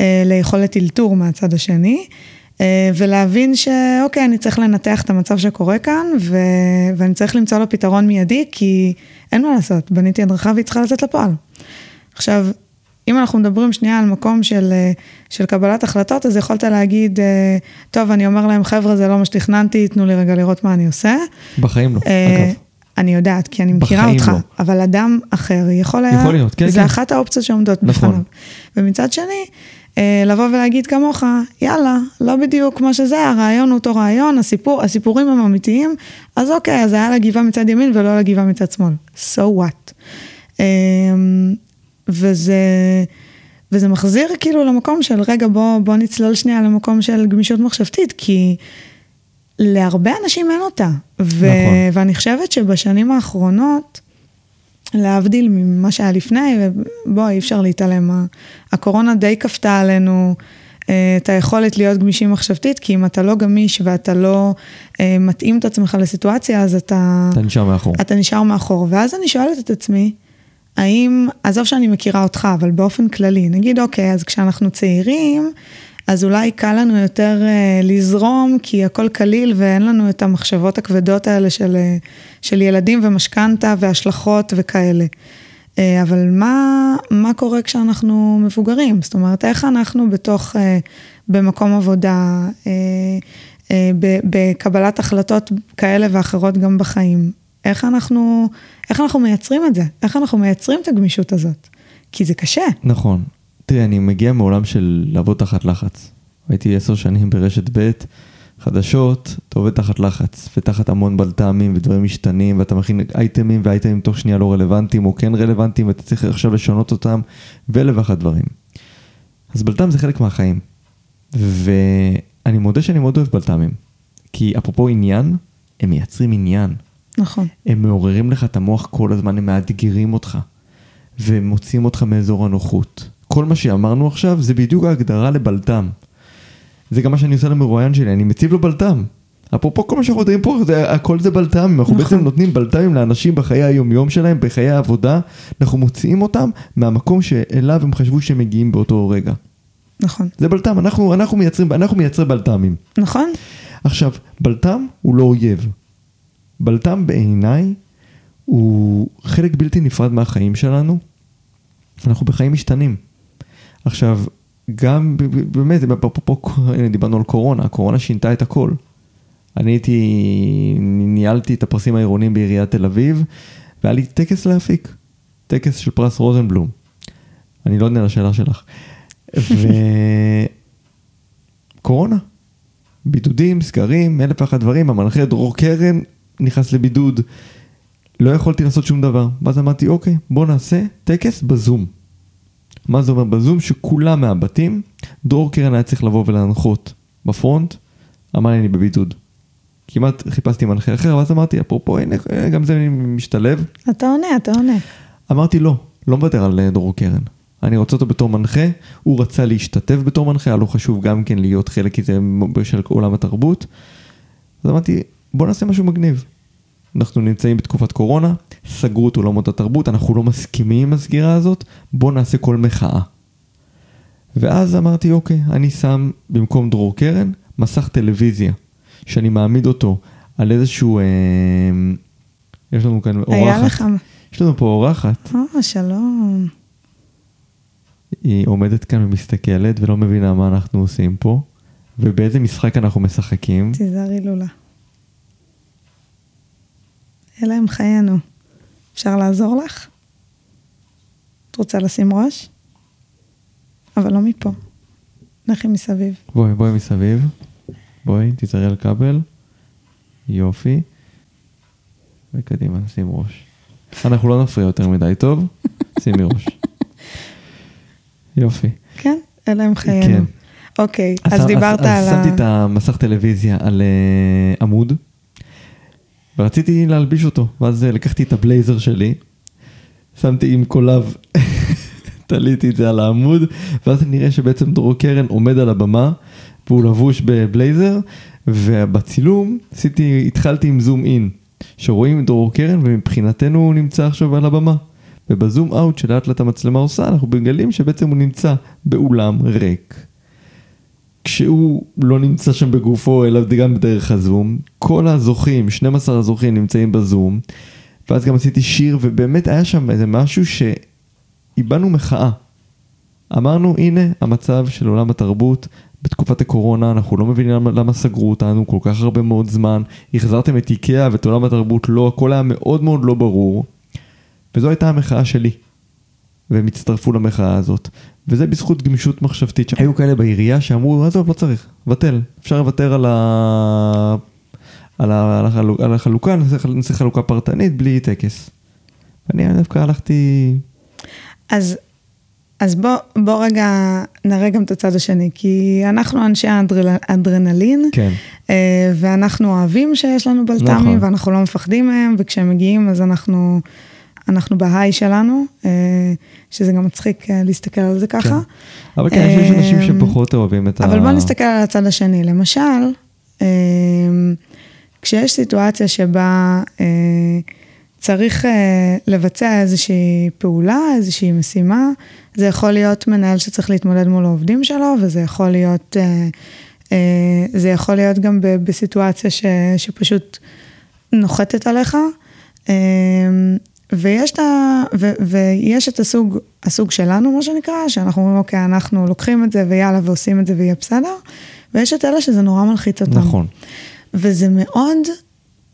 אה, ליכולת אלתור מהצד השני, ולהבין שאוקיי, אני צריך לנתח את המצב שקורה כאן, ו, ואני צריך למצוא לו פתרון מיידי, כי אין מה לעשות, בניתי הדרכה והיא צריכה לצאת לפועל. עכשיו, אם אנחנו מדברים שנייה על מקום של, אה, של קבלת החלטות, אז יכולת להגיד, אה, טוב, אני אומר להם, חבר'ה, זה לא מה שתכננתי, תנו לי רגע לראות מה אני עושה. בחיים לא, אה, אגב. אני יודעת, כי אני מכירה אותך, לא. אבל אדם אחר יכול היה, יכול להיות, כן, זה כן. אחת האופציות שעומדות נכון. בפניו. ומצד שני, אה, לבוא ולהגיד כמוך, יאללה, לא בדיוק מה שזה, הרעיון הוא אותו רעיון, הסיפור, הסיפורים הם אמיתיים, אז אוקיי, אז היה לגבעה מצד ימין ולא לגבעה מצד שמאל. So what? אה, וזה, וזה מחזיר כאילו למקום של, רגע, בוא, בוא נצלול שנייה למקום של גמישות מחשבתית, כי להרבה אנשים אין אותה. ו- נכון. ואני חושבת שבשנים האחרונות, להבדיל ממה שהיה לפני, ובוא, אי אפשר להתעלם, הקורונה די כפתה עלינו אה, את היכולת להיות גמישים מחשבתית, כי אם אתה לא גמיש ואתה לא אה, מתאים את עצמך לסיטואציה, אז אתה... אתה נשאר מאחור. אתה נשאר מאחור. ואז אני שואלת את עצמי, האם, עזוב שאני מכירה אותך, אבל באופן כללי, נגיד, אוקיי, אז כשאנחנו צעירים, אז אולי קל לנו יותר אה, לזרום, כי הכל קליל ואין לנו את המחשבות הכבדות האלה של, אה, של ילדים ומשכנתה והשלכות וכאלה. אה, אבל מה, מה קורה כשאנחנו מבוגרים? זאת אומרת, איך אנחנו בתוך, במקום עבודה, בקבלת החלטות כאלה ואחרות גם בחיים, איך אנחנו, איך אנחנו מייצרים את זה? איך אנחנו מייצרים את הגמישות הזאת? כי זה קשה. נכון. תראי, אני מגיע מעולם של לעבוד תחת לחץ. הייתי עשר שנים ברשת ב', חדשות, אתה עובד תחת לחץ, ותחת המון בלת"מים ודברים משתנים, ואתה מכין אייטמים, ואייטמים תוך שנייה לא רלוונטיים, או כן רלוונטיים, ואתה צריך עכשיו לשנות אותם, ואלף ואחת דברים. אז בלת"ם זה חלק מהחיים. ואני מודה שאני מאוד אוהב בלת"מים. כי אפרופו עניין, הם מייצרים עניין. נכון. הם מעוררים לך את המוח כל הזמן, הם מאתגרים אותך. ומוציאים אותך מאזור הנוחות. כל מה שאמרנו עכשיו זה בדיוק ההגדרה לבלת"ם. זה גם מה שאני עושה למרואיין שלי, אני מציב לו בלת"ם. אפרופו כל מה שאנחנו מדברים פה, זה, הכל זה בלת"מים, אנחנו נכון. בעצם נותנים בלת"מים לאנשים בחיי היומיום שלהם, בחיי העבודה, אנחנו מוציאים אותם מהמקום שאליו הם חשבו שהם מגיעים באותו רגע. נכון. זה בלת"ם, אנחנו, אנחנו, מייצרים, אנחנו מייצרי בלת"מים. נכון? עכשיו, בלת"ם הוא לא אויב. בלת"ם בעיניי הוא חלק בלתי נפרד מהחיים שלנו. אנחנו בחיים משתנים. עכשיו, גם, באמת, אפרופו, דיברנו על קורונה, הקורונה שינתה את הכל. אני הייתי, ניהלתי את הפרסים העירוניים בעיריית תל אביב, והיה לי טקס להפיק. טקס של פרס רוזנבלום. אני לא עונה על השאלה שלך. וקורונה. בידודים, סגרים, אלף ואחת דברים, המנחה דרור קרן נכנס לבידוד. לא יכולתי לעשות שום דבר. ואז אמרתי, אוקיי, בוא נעשה טקס בזום. מה זה אומר בזום? שכולם מהבתים, דרור קרן היה צריך לבוא ולהנחות ב front, אמר לי אני בבידוד. כמעט חיפשתי מנחה אחר, ואז אמרתי, אפרופו, הנה, גם זה משתלב. אתה עונה, אתה עונה. אמרתי לא, לא מוותר על אה, דרור קרן. אני רוצה אותו בתור מנחה, הוא רצה להשתתף בתור מנחה, היה לו חשוב גם כן להיות חלק, כי זה של עולם התרבות. אז אמרתי, בוא נעשה משהו מגניב. אנחנו נמצאים בתקופת קורונה, סגרו את עולמות התרבות, אנחנו לא מסכימים עם הסגירה הזאת, בוא נעשה כל מחאה. ואז אמרתי, אוקיי, אני שם במקום דרור קרן, מסך טלוויזיה, שאני מעמיד אותו על איזשהו... אה, יש לנו כאן אורחת. היה לך... יש לנו פה אורחת. אה, שלום. היא עומדת כאן ומסתכלת ולא מבינה מה אנחנו עושים פה, ובאיזה משחק אנחנו משחקים. תיזהרי לולה. אלה הם חיינו. אפשר לעזור לך? את רוצה לשים ראש? אבל לא מפה. לכי מסביב. בואי, בואי מסביב. בואי, תיזהרי על כבל. יופי. וקדימה, שים ראש. אנחנו לא נפריע יותר מדי טוב, שימי ראש. יופי. כן, אלה הם חיינו. כן. אוקיי, אז דיברת אז, על אז. שמתי את המסך טלוויזיה על uh, עמוד, ורציתי להלביש אותו, ואז uh, לקחתי את הבלייזר שלי, שמתי עם קולב, תליתי את זה על העמוד, ואז נראה שבעצם דרור קרן עומד על הבמה, והוא לבוש בבלייזר, ובצילום עשיתי, התחלתי עם זום אין, שרואים את דרור קרן, ומבחינתנו הוא נמצא עכשיו על הבמה. ובזום אאוט שלאט לאט המצלמה עושה, אנחנו מגלים שבעצם הוא נמצא באולם ריק. כשהוא לא נמצא שם בגופו, אלא גם בדרך הזום. כל הזוכים, 12 הזוכים נמצאים בזום. ואז גם עשיתי שיר, ובאמת היה שם איזה משהו שאיבדנו מחאה. אמרנו, הנה המצב של עולם התרבות בתקופת הקורונה, אנחנו לא מבינים למה, למה סגרו אותנו כל כך הרבה מאוד זמן. החזרתם את איקאה ואת עולם התרבות לא, הכל היה מאוד מאוד לא ברור. וזו הייתה המחאה שלי. והם הצטרפו למחאה הזאת. וזה בזכות גמישות מחשבתית. היו כאלה בעירייה שאמרו, עזוב, לא צריך, בטל. אפשר לוותר על, ה... על, ה... על, החלוק... על החלוקה, נעשה, חלוקה פרטנית בלי טקס. ואני דווקא הלכתי... אז, אז בוא, בוא רגע נראה גם את הצד השני, כי אנחנו אנשי האדרנלין, כן. אה, ואנחנו אוהבים שיש לנו נכון. בלת"מים, ואנחנו לא מפחדים מהם, וכשהם מגיעים אז אנחנו, אנחנו בהיי שלנו, אה, שזה גם מצחיק אה, להסתכל על זה ככה. אבל כן, יש אנשים אמ, שפחות אוהבים את ה... אבל בוא נסתכל על הצד השני. למשל, אה, כשיש סיטואציה שבה אה, צריך אה, לבצע איזושהי פעולה, איזושהי משימה, זה יכול להיות מנהל שצריך להתמודד מול העובדים שלו, וזה יכול להיות, אה, אה, זה יכול להיות גם בסיטואציה ש, שפשוט נוחתת עליך. אה, ויש את, ה, ו, ויש את הסוג, הסוג שלנו, מה שנקרא, שאנחנו אומרים, אוקיי, אנחנו לוקחים את זה ויאללה ועושים את זה ויהיה בסדר, ויש את אלה שזה נורא מלחיץ אותם. נכון. וזה מאוד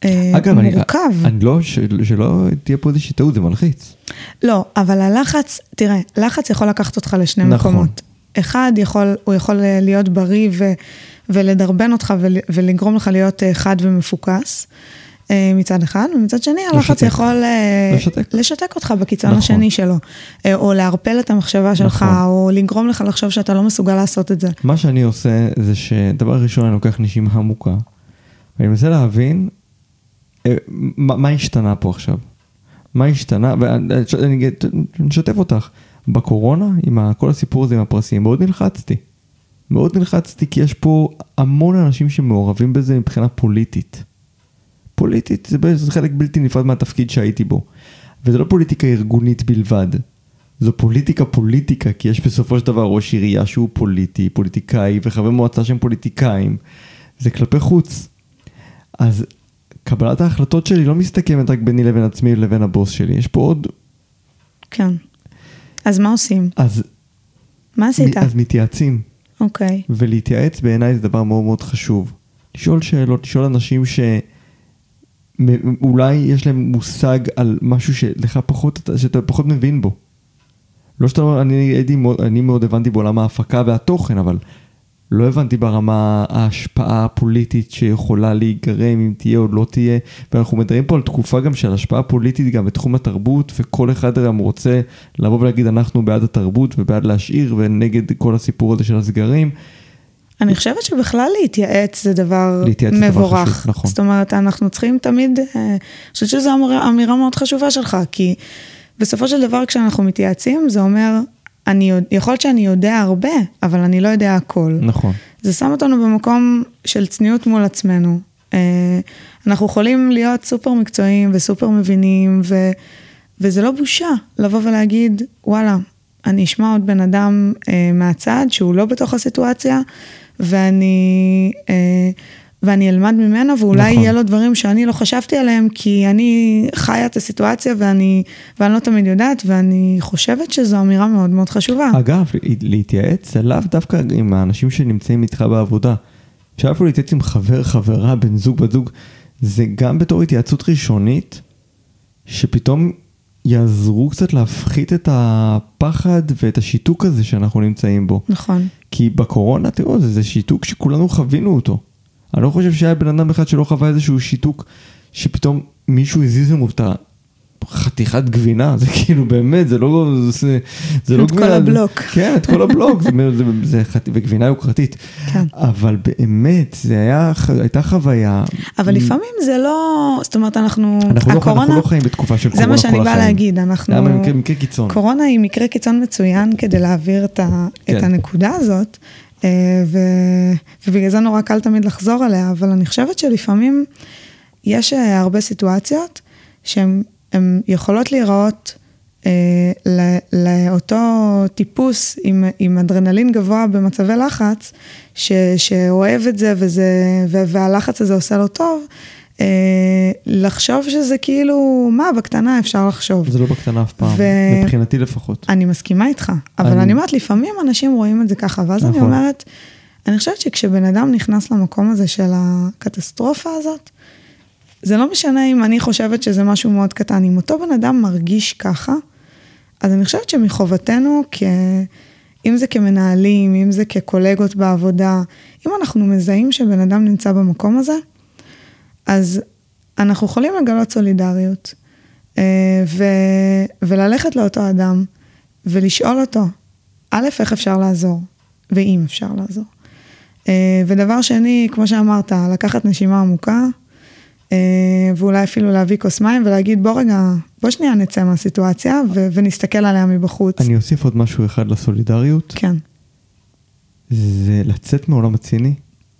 אה, אגב, אני, מורכב. אני לא, של, שלא תהיה פה איזושהי טעות, זה מלחיץ. לא, אבל הלחץ, תראה, לחץ יכול לקחת אותך לשני נכון. מקומות. אחד, יכול, הוא יכול אה, להיות בריא ו, ולדרבן אותך ול, ולגרום לך להיות אה, חד ומפוקס. אה, מצד אחד, ומצד שני הלחץ לשתק. יכול אה, לשתק. לשתק אותך בקיצון נכון. השני שלו, אה, או לערפל את המחשבה שלך, נכון. או לגרום לך לחשוב שאתה לא מסוגל לעשות את זה. מה שאני עושה זה שדבר ראשון אני לוקח נשימה עמוקה, ואני מנסה להבין מה, מה השתנה פה עכשיו. מה השתנה, ואני אני- אני אשתף אותך, בקורונה, עם ה- כל הסיפור הזה עם הפרסים, מאוד נלחצתי. מאוד נלחצתי כי יש פה המון אנשים שמעורבים בזה מבחינה פוליטית. פוליטית זה בעצם חלק בלתי נפרד מהתפקיד שהייתי בו. וזה לא פוליטיקה ארגונית בלבד. זו פוליטיקה פוליטיקה, כי יש בסופו של דבר ראש עירייה שהוא פוליטי, פוליטיקאי, וחבר מועצה שהם פוליטיקאים. זה כלפי חוץ. אז קבלת ההחלטות שלי לא מסתכמת רק ביני לבין עצמי לבין הבוס שלי, יש פה עוד... כן. אז מה עושים? אז, מה עשית? אז מתייעצים. אוקיי. ולהתייעץ בעיניי זה דבר מאוד מאוד חשוב. לשאול שאלות, לשאול אנשים שאולי יש להם מושג על משהו שלך פחות, שאתה פחות מבין בו. לא שאתה אומר, אני, הייתי, אני מאוד הבנתי בעולם ההפקה והתוכן, אבל לא הבנתי ברמה ההשפעה הפוליטית שיכולה להיגרם, אם תהיה או לא תהיה, ואנחנו מדברים פה על תקופה גם של השפעה פוליטית גם בתחום התרבות, וכל אחד גם רוצה לבוא ולהגיד אנחנו בעד התרבות ובעד להשאיר ונגד כל הסיפור הזה של הסגרים. אני חושבת שבכלל להתייעץ זה דבר להתייעץ מבורך. דבר חשוב, נכון. זאת אומרת, אנחנו צריכים תמיד, אה, אני חושבת שזו אמירה, אמירה מאוד חשובה שלך, כי בסופו של דבר כשאנחנו מתייעצים, זה אומר, אני, יכול להיות שאני יודע הרבה, אבל אני לא יודע הכל. נכון. זה שם אותנו במקום של צניעות מול עצמנו. אה, אנחנו יכולים להיות סופר מקצועיים וסופר מבינים, ו, וזה לא בושה לבוא ולהגיד, וואלה, אני אשמע עוד בן אדם אה, מהצד שהוא לא בתוך הסיטואציה, ואני, אה, ואני אלמד ממנו, ואולי נכון. יהיה לו דברים שאני לא חשבתי עליהם, כי אני חיה את הסיטואציה ואני, ואני לא תמיד יודעת, ואני חושבת שזו אמירה מאוד מאוד חשובה. אגב, להתייעץ זה לאו דווקא עם האנשים שנמצאים איתך בעבודה. אפשר אפילו להתייעץ עם חבר, חברה, בן זוג, בת זוג, זה גם בתור התייעצות ראשונית, שפתאום יעזרו קצת להפחית את הפחד ואת השיתוק הזה שאנחנו נמצאים בו. נכון. כי בקורונה, תראו, זה, זה שיתוק שכולנו חווינו אותו. אני לא חושב שהיה בן אדם אחד שלא חווה איזשהו שיתוק, שפתאום מישהו הזיז לנו את החתיכת גבינה, זה כאילו באמת, זה לא, זה, זה לא גבינה. את כל הבלוק. כן, את כל הבלוק, זה, זה, זה חת, וגבינה יוקרתית. כן. אבל באמת, זה היה, הייתה חוויה. אבל לפעמים זה לא, זאת אומרת, אנחנו, אנחנו הקורונה, לא, אנחנו לא חיים בתקופה של קורונה כל החיים. זה מה שאני באה להגיד, אנחנו, זה היה מקרה קיצון. קורונה היא מקרה קיצון מצוין כדי להעביר את, ה, כן. את הנקודה הזאת. אה, ו... ובגלל זה נורא קל תמיד לחזור עליה, אבל אני חושבת שלפעמים יש אה, הרבה סיטואציות שהן יכולות להיראות אה, לאותו טיפוס עם, עם אדרנלין גבוה במצבי לחץ, ש, שאוהב את זה וזה, והלחץ הזה עושה לו טוב, אה, לחשוב שזה כאילו, מה, בקטנה אפשר לחשוב. זה לא בקטנה אף פעם, ו... מבחינתי לפחות. אני מסכימה איתך, אבל אני... אני אומרת, לפעמים אנשים רואים את זה ככה, ואז נכון. אני אומרת, אני חושבת שכשבן אדם נכנס למקום הזה של הקטסטרופה הזאת, זה לא משנה אם אני חושבת שזה משהו מאוד קטן, אם אותו בן אדם מרגיש ככה, אז אני חושבת שמחובתנו, כ... אם זה כמנהלים, אם זה כקולגות בעבודה, אם אנחנו מזהים שבן אדם נמצא במקום הזה, אז אנחנו יכולים לגלות סולידריות, אה, ו, וללכת לאותו אדם ולשאול אותו, א', איך אפשר לעזור, ואם אפשר לעזור. אה, ודבר שני, כמו שאמרת, לקחת נשימה עמוקה, ואולי אפילו להביא כוס מים ולהגיד, בוא רגע, בוא שנייה נצא מהסיטואציה ו- ונסתכל עליה מבחוץ. אני אוסיף עוד משהו אחד לסולידריות. כן. זה לצאת מעולם הציני,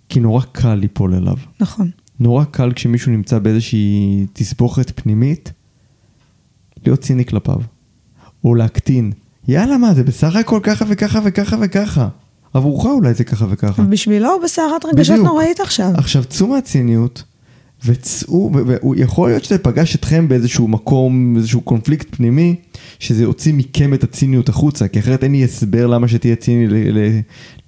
כי נורא קל ליפול אליו. נכון. נורא קל כשמישהו נמצא באיזושהי תסבוכת פנימית, להיות ציני כלפיו. או להקטין. יאללה, מה, זה בסך הכל ככה וככה וככה וככה. עבורך אולי זה ככה וככה. בשבילו הוא בסערת רגשות נוראית עכשיו. עכשיו, צאו מהציניות, וצאו, ויכול להיות שזה פגש אתכם באיזשהו מקום, איזשהו קונפליקט פנימי, שזה יוציא מכם את הציניות החוצה, כי אחרת אין לי הסבר למה שתהיה ציני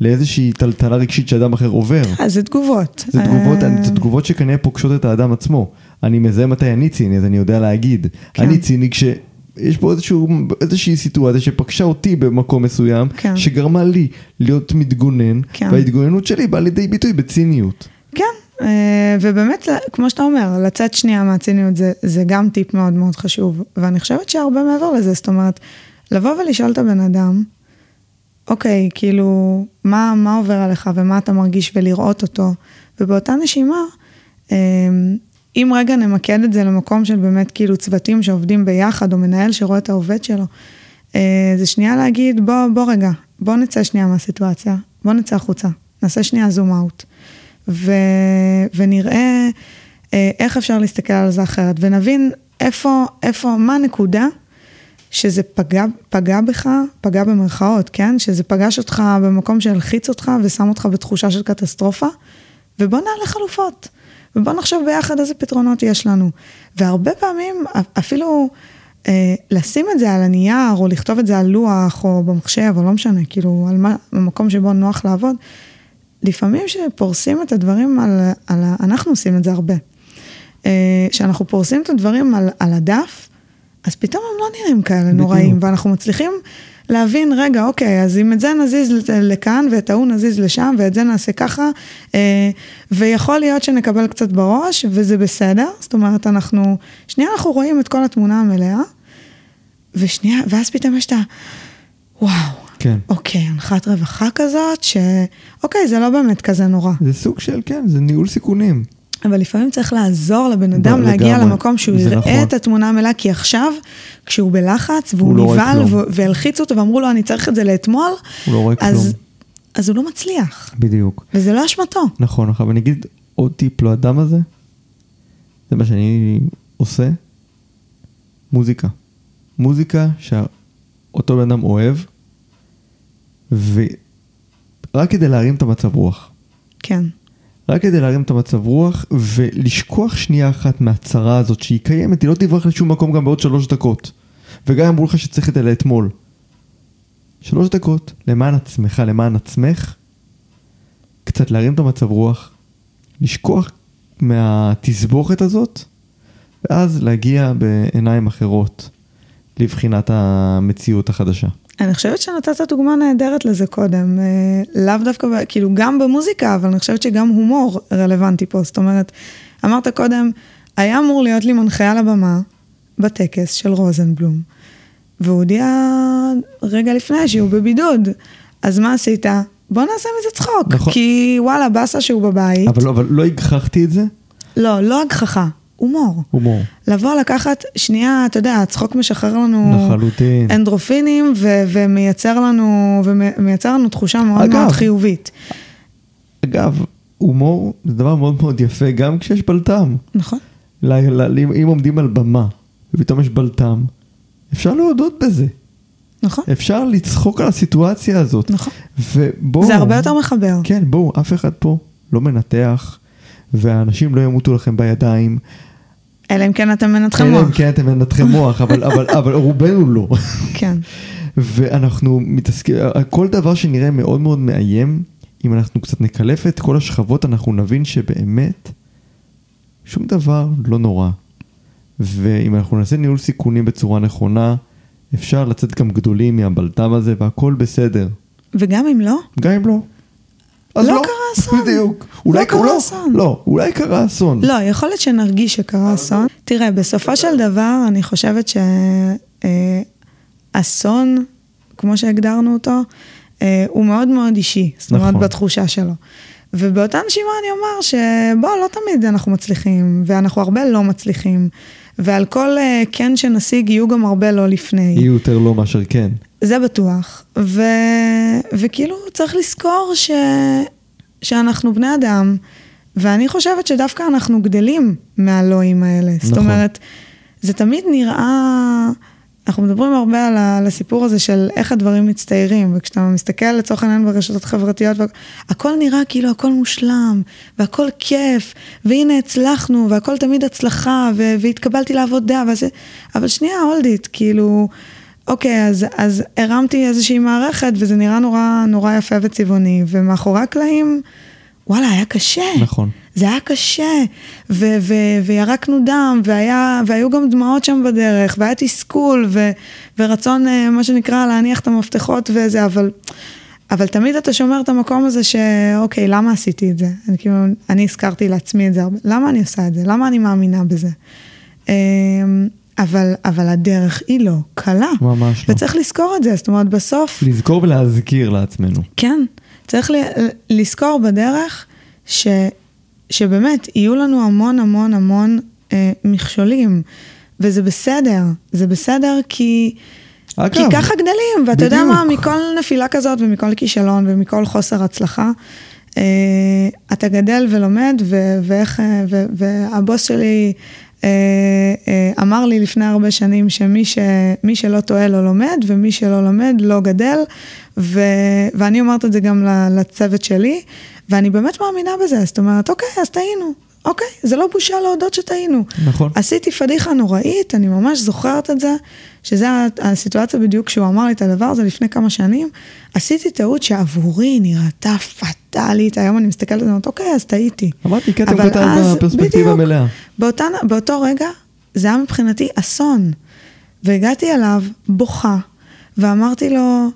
לאיזושהי טלטלה רגשית שאדם אחר עובר. אז זה תגובות. זה תגובות, אה. זה תגובות שכנראה פוגשות את האדם עצמו. אני מזהה מתי אני ציני, אז אני יודע להגיד. כן. אני ציני כש... יש פה איזשהו, איזושהי סיטואציה שפגשה אותי במקום מסוים, כן. שגרמה לי להיות מתגונן, כן. וההתגוננות שלי באה לידי ביטוי בציניות. כן, ובאמת, כמו שאתה אומר, לצאת שנייה מהציניות זה, זה גם טיפ מאוד מאוד חשוב, ואני חושבת שהרבה מעבר לזה, זאת אומרת, לבוא ולשאול את הבן אדם, אוקיי, כאילו, מה, מה עובר עליך ומה אתה מרגיש? ולראות אותו, ובאותה נשימה, אה, אם רגע נמקד את זה למקום של באמת כאילו צוותים שעובדים ביחד, או מנהל שרואה את העובד שלו, אה, זה שנייה להגיד, בוא, בוא רגע, בוא נצא שנייה מהסיטואציה, בוא נצא החוצה, נעשה שנייה זום אאוט. ו, ונראה אה, איך אפשר להסתכל על זה אחרת, ונבין איפה, איפה, מה הנקודה שזה פגע, פגע בך, פגע במרכאות, כן? שזה פגש אותך במקום שהלחיץ אותך ושם אותך בתחושה של קטסטרופה, ובוא נעלה חלופות, ובוא נחשוב ביחד איזה פתרונות יש לנו. והרבה פעמים, אפילו אה, לשים את זה על הנייר, או לכתוב את זה על לוח, או במחשב, או לא משנה, כאילו, על מה, במקום שבו נוח לעבוד, לפעמים שפורסים את הדברים על, על אנחנו עושים את זה הרבה. אה, שאנחנו פורסים את הדברים על, על הדף, אז פתאום הם לא נראים כאלה בדיוק. נוראים, ואנחנו מצליחים להבין, רגע, אוקיי, אז אם את זה נזיז לכאן, ואת ההוא נזיז לשם, ואת זה נעשה ככה, אה, ויכול להיות שנקבל קצת בראש, וזה בסדר, זאת אומרת, אנחנו, שנייה אנחנו רואים את כל התמונה המלאה, ושנייה, ואז פתאום יש את ה... וואו. כן. אוקיי, הנחת רווחה כזאת, שאוקיי, זה לא באמת כזה נורא. זה סוג של, כן, זה ניהול סיכונים. אבל לפעמים צריך לעזור לבן אדם להגיע לגמרי. למקום שהוא יראה נכון. את התמונה המלאה, כי עכשיו, כשהוא בלחץ, והוא לא נבהל, לא והלחיצו אותו ואמרו לו, אני צריך את זה לאתמול, הוא לא רואה אז, כלום. אז הוא לא מצליח. בדיוק. וזה לא אשמתו. נכון, עכשיו אני אגיד עוד טיפ לאדם הזה, זה מה שאני עושה, מוזיקה. מוזיקה שאותו בן אדם אוהב, ורק כדי להרים את המצב רוח. כן. רק כדי להרים את המצב רוח ולשכוח שנייה אחת מהצרה הזאת שהיא קיימת, היא לא תברח לשום מקום גם בעוד שלוש דקות. וגם אמרו לך שצריך את זה לאתמול. שלוש דקות, למען עצמך, למען עצמך, קצת להרים את המצב רוח, לשכוח מהתסבוכת הזאת, ואז להגיע בעיניים אחרות לבחינת המציאות החדשה. אני חושבת שנתת דוגמה נהדרת לזה קודם, אה, לאו דווקא, כאילו גם במוזיקה, אבל אני חושבת שגם הומור רלוונטי פה, זאת אומרת, אמרת קודם, היה אמור להיות לי מנחה על הבמה בטקס של רוזנבלום, והוא הודיע רגע לפני שהוא בבידוד, אז מה עשית? בוא נעשה מזה צחוק, נכון. כי וואלה, באסה שהוא בבית. אבל, אבל לא הגחכתי את זה? לא, לא הגחכה. הומור. הומור. לבוא לקחת, שנייה, אתה יודע, הצחוק משחרר לנו... לחלוטין. אנדרופינים, ו- ומייצר לנו, ומייצר לנו תחושה מאוד אגב, מאוד חיובית. אגב, הומור זה דבר מאוד מאוד יפה, גם כשיש בלטם. נכון. ל- ל- אם, אם עומדים על במה, ופתאום יש בלטם, אפשר להודות בזה. נכון. אפשר לצחוק על הסיטואציה הזאת. נכון. ובואו... זה הרבה יותר מחבר. כן, בואו, אף אחד פה לא מנתח. והאנשים לא ימותו לכם בידיים. אלא אם כן אתם מנתחי מוח. אלא אם כן אתם מנתחי מוח, אבל, אבל, אבל רובנו לא. כן. ואנחנו מתעסקים, כל דבר שנראה מאוד מאוד מאיים, אם אנחנו קצת נקלף את כל השכבות, אנחנו נבין שבאמת שום דבר לא נורא. ואם אנחנו נעשה ניהול סיכונים בצורה נכונה, אפשר לצאת גם גדולים מהבלטם הזה והכל בסדר. וגם אם לא? גם אם לא. אז לא, לא קרה אסון. בדיוק. אולי לא קרה לא, אסון. לא, אולי קרה אסון. לא, יכול להיות שנרגיש שקרה אסון. תראה, בסופו של דבר, אני חושבת שאסון, אה, כמו שהגדרנו אותו, אה, הוא מאוד מאוד אישי. זאת אומרת, נכון. בתחושה שלו. ובאותה נשימה אני אומר שבוא, לא תמיד אנחנו מצליחים, ואנחנו הרבה לא מצליחים. ועל כל כן שנשיג יהיו גם הרבה לא לפני. יהיו יותר לא מאשר כן. זה בטוח. ו... וכאילו צריך לזכור ש... שאנחנו בני אדם, ואני חושבת שדווקא אנחנו גדלים מהלואים האלה. נכון. זאת אומרת, זה תמיד נראה... אנחנו מדברים הרבה על, הסיפור הזה של איך הדברים מצטיירים, וכשאתה מסתכל לצורך העניין ברשתות חברתיות, הכל נראה כאילו הכל מושלם, והכל כיף, והנה הצלחנו, והכל תמיד הצלחה, והתקבלתי לעבודה, וזה, אבל שנייה, הולדית, כאילו, אוקיי, אז, אז הרמתי איזושהי מערכת, וזה נראה נורא, נורא יפה וצבעוני, ומאחורי הקלעים, וואלה, היה קשה. נכון. זה היה קשה, ו- ו- וירקנו דם, והיה, והיו גם דמעות שם בדרך, והיה תסכול, ו- ורצון, אה, מה שנקרא, להניח את המפתחות וזה, אבל, אבל תמיד אתה שומר את המקום הזה שאוקיי, למה עשיתי את זה? אני כאילו, אני הזכרתי לעצמי את זה הרבה, למה אני עושה את זה? למה אני מאמינה בזה? אבל, אבל הדרך היא לא קלה. ממש לא. וצריך לזכור את זה, זאת אומרת, בסוף... לזכור ולהזכיר לעצמנו. כן, צריך ל- לזכור בדרך ש... שבאמת, יהיו לנו המון המון המון אה, מכשולים, וזה בסדר, זה בסדר כי... אגב, כי ככה גדלים, ואתה בדיוק. יודע מה, מכל נפילה כזאת ומכל כישלון ומכל חוסר הצלחה, אה, אתה גדל ולומד, ו- ואיך, אה, ו- והבוס שלי אמר לי לפני הרבה שנים שמי ש, שלא טועה לא לומד, ומי שלא לומד לא גדל, ו, ואני אומרת את זה גם לצוות שלי, ואני באמת מאמינה בזה, זאת אומרת, אוקיי, אז טעינו. אוקיי, זה לא בושה להודות שטעינו. נכון. עשיתי פדיחה נוראית, אני ממש זוכרת את זה, שזה הסיטואציה בדיוק שהוא אמר לי את הדבר הזה לפני כמה שנים. עשיתי טעות שעבורי נראתה פטאלית, היום אני מסתכלת על זה, אוקיי, אז טעיתי. אמרתי, קטע קטע בפרספקטיבה מלאה. באותן, באותו רגע, זה היה מבחינתי אסון. והגעתי אליו, בוכה, ואמרתי לו,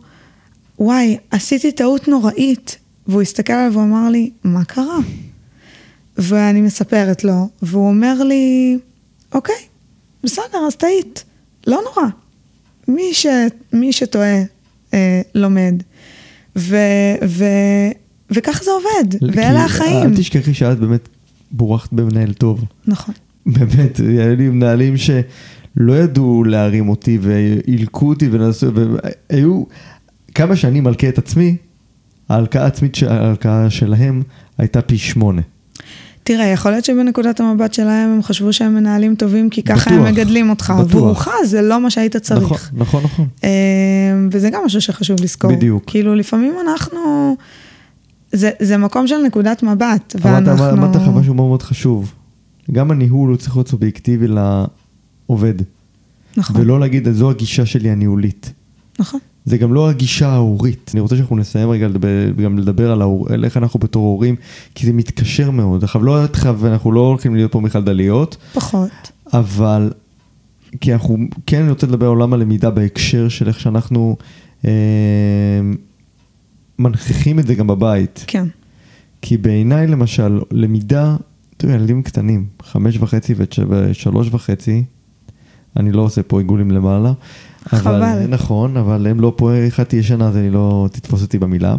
וואי, עשיתי טעות נוראית. והוא הסתכל עליו ואמר לי, מה קרה? ואני מספרת לו, והוא אומר לי, אוקיי, בסדר, אז טעית, לא נורא. מי, ש, מי שטועה אה, לומד. ו, ו, וכך זה עובד, ואלה החיים. אל תשכחי שאת באמת בורחת במנהל טוב. נכון. באמת, היו לי מנהלים שלא ידעו להרים אותי והילקו אותי ונסו, והיו כמה שאני מלכה את עצמי, ההלקאה העצמית, ההלקאה שלהם הייתה פי שמונה. תראה, יכול להיות שבנקודת המבט שלהם הם חשבו שהם מנהלים טובים, כי ככה בטוח, הם מגדלים אותך. בטוח. עבורך זה לא מה שהיית צריך. נכון, נכון, נכון. אה, וזה גם משהו שחשוב לזכור. בדיוק. כאילו, לפעמים אנחנו... זה, זה מקום של נקודת מבט, ואנחנו... אמרת לך משהו מאוד מאוד חשוב. גם הניהול הוא צריך להיות סובייקטיבי לעובד. נכון, ולא להגיד, זו הגישה שלי הניהולית. נכון. זה גם לא הגישה ההורית. אני רוצה שאנחנו נסיים רגע לדבר, גם לדבר על, ההור, על איך אנחנו בתור הורים, כי זה מתקשר מאוד. עכשיו, לא איתך, ואנחנו לא הולכים להיות פה מחלדליות, פחות. אבל כי אנחנו, כן אני רוצה לדבר על עולם הלמידה בהקשר של איך שאנחנו אה, מנכיחים את זה גם בבית. כן, כי בעיניי למשל, למידה, תראי, ילדים קטנים, חמש וחצי ושלוש וחצי, אני לא עושה פה עיגולים למעלה. חבל. אבל, נכון, אבל הם לא פה, אחד תהיה שנה, אז אני לא, תתפוס אותי במילה.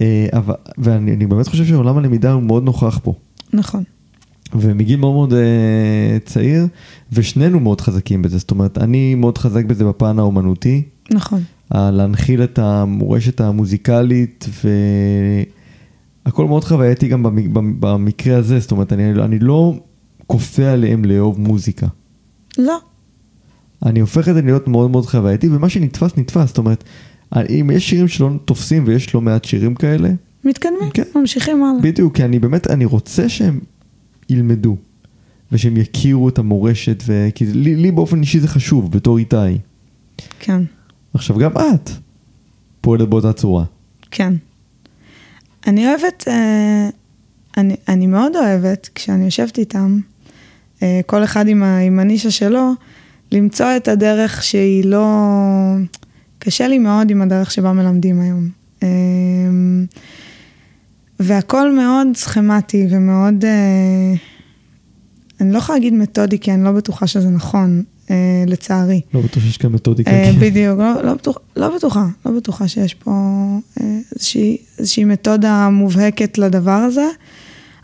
אה, אבל, ואני אני באמת חושב שעולם הלמידה הוא מאוד נוכח פה. נכון. ומגיל מאוד מאוד אה, צעיר, ושנינו מאוד חזקים בזה. זאת אומרת, אני מאוד חזק בזה בפן האומנותי, נכון. ה- להנחיל את המורשת המוזיקלית, והכל מאוד חווייתי גם במ- במ- במקרה הזה. זאת אומרת, אני, אני לא כופה עליהם לאהוב מוזיקה. לא, אני הופך את זה להיות מאוד מאוד חווייתי, ומה שנתפס, נתפס. זאת אומרת, אם יש שירים שלא תופסים, ויש לא מעט שירים כאלה, מתקדמים, כן. ממשיכים הלאה. בדיוק, כי אני באמת, אני רוצה שהם ילמדו, ושהם יכירו את המורשת, ו... כי לי, לי באופן אישי זה חשוב, בתור איתי. כן, עכשיו, גם את פועלת באותה צורה. כן. אני אוהבת, אה, אני, אני מאוד אוהבת, כשאני יושבת איתם, אה, כל אחד עם, ה, עם הנישה שלו, למצוא את הדרך שהיא לא... קשה לי מאוד עם הדרך שבה מלמדים היום. אה, והכל מאוד סכמטי ומאוד... אה, אני לא יכולה להגיד מתודי, כי אני לא בטוחה שזה נכון, אה, לצערי. לא בטוח שיש כאן מתודיקה. אה, כן. בדיוק, לא, לא, בטוח, לא בטוחה, לא בטוחה שיש פה איזושהי, איזושהי מתודה מובהקת לדבר הזה,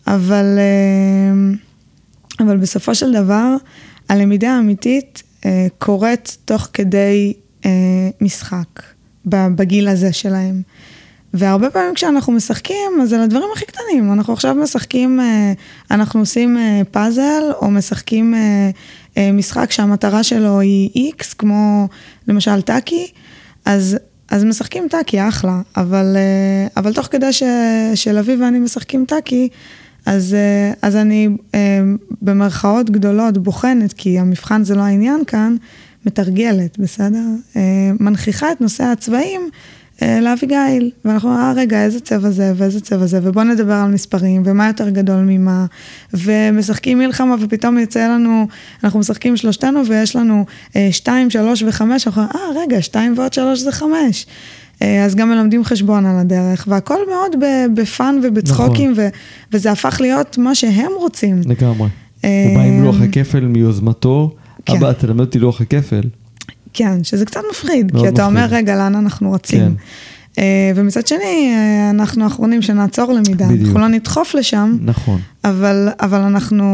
אבל, אבל בסופו של דבר, הלמידה האמיתית קורית תוך כדי אה, משחק, בגיל הזה שלהם. והרבה פעמים כשאנחנו משחקים, אז זה לדברים הכי קטנים. אנחנו עכשיו משחקים, אה, אנחנו עושים אה, פאזל, או משחקים אה, אה, משחק שהמטרה שלו היא איקס, כמו למשל טאקי, אז, אז משחקים טאקי, אחלה. אבל, אה, אבל תוך כדי ש, שלוי ואני משחקים טאקי, אז, אה, אז אני אה, במרכאות גדולות בוחנת, כי המבחן זה לא העניין כאן, מתרגלת, בסדר? אה, מנכיחה את נושא הצבעים לאביגיל, ואנחנו, אה, רגע, איזה צבע זה ואיזה צבע זה, ובואו נדבר על מספרים, ומה יותר גדול ממה, ומשחקים מלחמה, ופתאום יוצא לנו, אנחנו משחקים שלושתנו, ויש לנו שתיים, שלוש וחמש, אנחנו אומרים, אה, רגע, שתיים ועוד שלוש זה חמש. אה, אז גם מלמדים חשבון על הדרך, והכל מאוד בפאן ובצחוקים, נכון. ו- וזה הפך להיות מה שהם רוצים. לגמרי. אה, הוא בא עם לוח הכפל מיוזמתו, כן. אבא, תלמד אותי לוח הכפל. כן, שזה קצת מפחיד, כי אתה אומר, מפחיד. רגע, לאן אנחנו רצים? כן. אה, ומצד שני, אה, אנחנו האחרונים שנעצור למידה, בדיוק. אנחנו לא נדחוף לשם, נכון. אבל, אבל, אנחנו,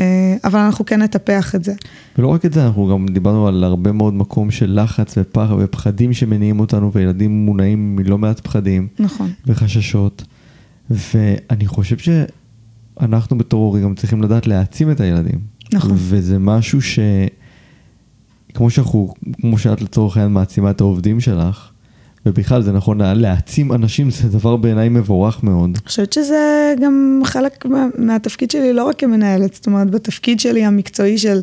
אה, אבל אנחנו כן נטפח את זה. ולא רק את זה, אנחנו גם דיברנו על הרבה מאוד מקום של לחץ ופחד ופחדים שמניעים אותנו, וילדים מונעים מלא מעט פחדים נכון, וחששות. ואני חושב שאנחנו בתור הורים גם צריכים לדעת להעצים את הילדים. נכון. וזה משהו ש... כמו שאנחנו, כמו שאת לצורך העניין מעצימה את העובדים שלך, ובכלל זה נכון, להעצים אנשים זה דבר בעיניי מבורך מאוד. אני חושבת שזה גם חלק מה, מהתפקיד שלי, לא רק כמנהלת, זאת אומרת, בתפקיד שלי המקצועי של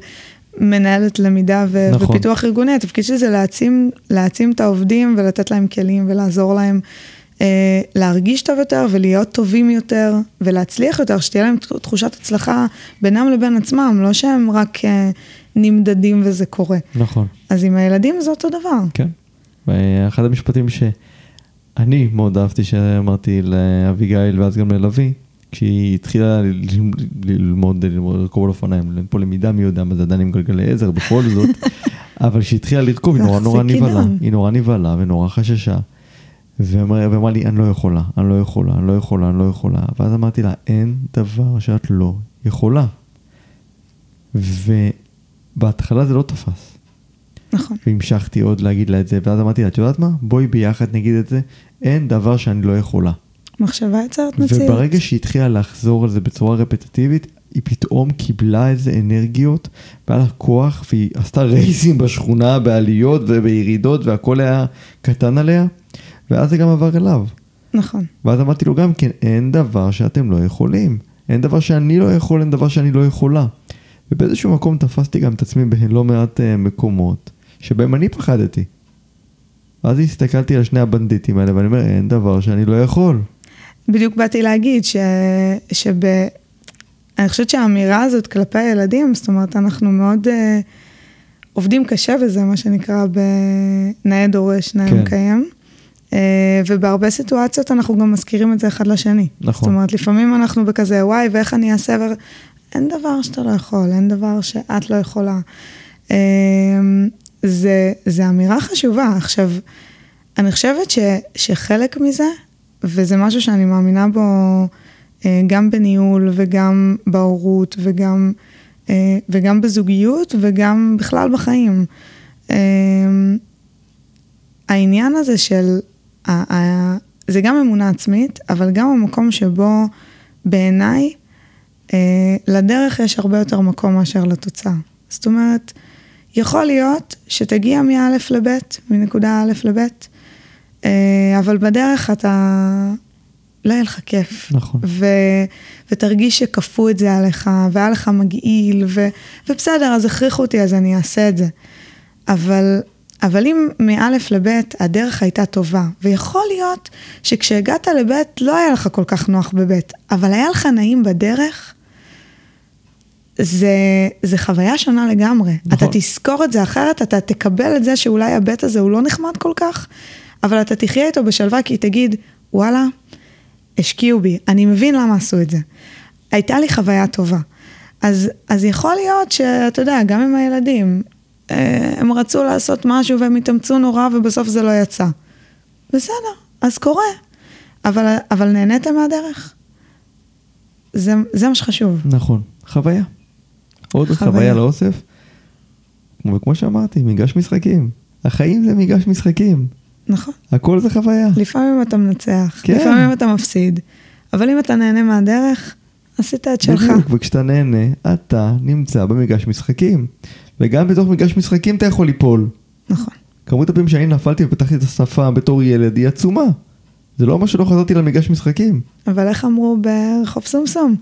מנהלת למידה ו- נכון. ופיתוח ארגוני, התפקיד שלי זה להעצים, להעצים את העובדים ולתת להם כלים ולעזור להם אה, להרגיש טוב יותר ולהיות טובים יותר ולהצליח יותר, שתהיה להם תחושת הצלחה בינם לבין עצמם, לא שהם רק אה, נמדדים וזה קורה. נכון. אז עם הילדים זה אותו דבר. כן. אחד המשפטים שאני מאוד אהבתי שאמרתי לאביגיל ואז גם ללוי, כשהיא התחילה ללמוד, ללמוד לרכוב על אופניים, אין פה למידה מי יודע מה זה עדיין עם גלגלי עזר בכל זאת, אבל כשהיא התחילה לרכוב היא נורא נורא נבהלה, היא נורא נבהלה ונורא חששה. ואמרה לי, אני לא יכולה, אני לא יכולה, אני לא יכולה, אני לא יכולה. ואז אמרתי לה, אין דבר שאת לא יכולה. ובהתחלה זה לא תפס. נכון. והמשכתי עוד להגיד לה את זה, ואז אמרתי לה, את יודעת מה? בואי ביחד נגיד את זה, אין דבר שאני לא יכולה. מחשבה יוצרת מציאות. וברגע שהיא התחילה לחזור על זה בצורה רפטטיבית, היא פתאום קיבלה איזה אנרגיות, והיה לה כוח, והיא עשתה רייסים בשכונה, בעליות ובירידות, והכל היה קטן עליה, ואז זה גם עבר אליו. נכון. ואז אמרתי לו גם כן, אין דבר שאתם לא יכולים. אין דבר שאני לא יכול, אין דבר שאני לא יכולה. ובאיזשהו מקום תפסתי גם את עצמי בלא מעט uh, מקומות, שבהם אני פחדתי. ואז הסתכלתי על שני הבנדיטים האלה, ואני אומר, אין דבר שאני לא יכול. בדיוק באתי להגיד ש... שב... אני חושבת שהאמירה הזאת כלפי הילדים, זאת אומרת, אנחנו מאוד uh, עובדים קשה בזה, מה שנקרא בנאה דורש, נאה כן. מקיים. Uh, ובהרבה סיטואציות אנחנו גם מזכירים את זה אחד לשני. נכון. זאת אומרת, לפעמים אנחנו בכזה, וואי, ואיך אני אעשה, ו... אין דבר שאתה לא יכול, אין דבר שאת לא יכולה. Uh, זה, זה אמירה חשובה. עכשיו, אני חושבת ש, שחלק מזה, וזה משהו שאני מאמינה בו אה, גם בניהול וגם בהורות וגם, אה, וגם בזוגיות וגם בכלל בחיים. אה, העניין הזה של, זה גם אמונה עצמית, אבל גם המקום שבו בעיניי לדרך יש הרבה יותר מקום מאשר לתוצאה. זאת אומרת, יכול להיות שתגיע מא' לב', מנקודה א' לב', אבל בדרך אתה, לא יהיה לך כיף. נכון. ו, ותרגיש שכפו את זה עליך, והיה לך מגעיל, ו, ובסדר, אז הכריחו אותי, אז אני אעשה את זה. אבל, אבל אם מא' לב' הדרך הייתה טובה, ויכול להיות שכשהגעת לב' לא היה לך כל כך נוח בב', אבל היה לך נעים בדרך, זה, זה חוויה שונה לגמרי. נכון. אתה תזכור את זה אחרת, אתה תקבל את זה שאולי הבית הזה הוא לא נחמד כל כך, אבל אתה תחיה איתו בשלווה כי תגיד, וואלה, השקיעו בי, אני מבין למה עשו את זה. הייתה לי חוויה טובה. אז, אז יכול להיות שאתה יודע, גם עם הילדים, הם רצו לעשות משהו והם התאמצו נורא ובסוף זה לא יצא. בסדר, אז קורה. אבל, אבל נהנית מהדרך. זה, זה מה שחשוב. נכון, חוויה. עוד חוויה, לאוסף. וכמו שאמרתי, מגרש משחקים. החיים זה מגרש משחקים. נכון. הכל זה חוויה. לפעמים אתה מנצח, כן. לפעמים אתה מפסיד, אבל אם אתה נהנה מהדרך, עשית את שלך. בדיוק, וכשאתה נהנה, אתה נמצא במגרש משחקים. וגם בתוך מגרש משחקים אתה יכול ליפול. נכון. כמות הפעמים שאני נפלתי ופתחתי את השפה בתור ילד היא עצומה. זה לא אומר שלא חזרתי למגרש משחקים. אבל איך אמרו ברחוב סומסום?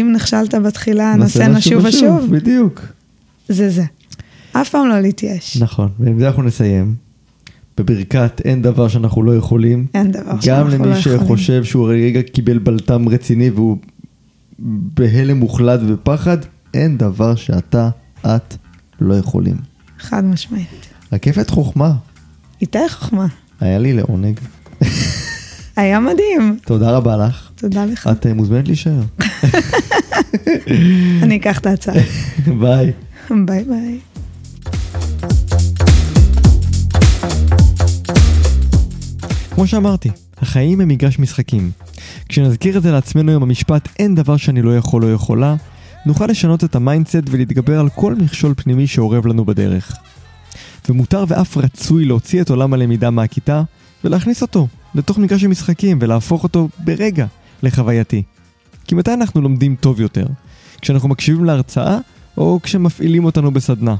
אם נכשלת בתחילה, נעשה נשוב ושוב. בדיוק. זה זה. אף פעם לא להתייאש. נכון, ועם זה אנחנו נסיים. בברכת אין דבר שאנחנו לא יכולים. אין דבר שאנחנו לא יכולים. גם למי שחושב שהוא רגע קיבל בלטם רציני והוא בהלם מוחלט ופחד, אין דבר שאתה, את, לא יכולים. חד משמעית. רקפת חוכמה. איתי חוכמה. היה לי לעונג. היה מדהים. תודה רבה לך. תודה לך. את מוזמנת להישאר. אני אקח את ההצעה. ביי. ביי ביי. כמו שאמרתי, החיים הם מגרש משחקים. כשנזכיר את זה לעצמנו עם המשפט אין דבר שאני לא יכול או יכולה, נוכל לשנות את ה mindset ולהתגבר על כל מכשול פנימי שאורב לנו בדרך. ומותר ואף רצוי להוציא את עולם הלמידה מהכיתה ולהכניס אותו לתוך מגרש המשחקים ולהפוך אותו ברגע לחווייתי. כי מתי אנחנו לומדים טוב יותר? כשאנחנו מקשיבים להרצאה או כשמפעילים אותנו בסדנה.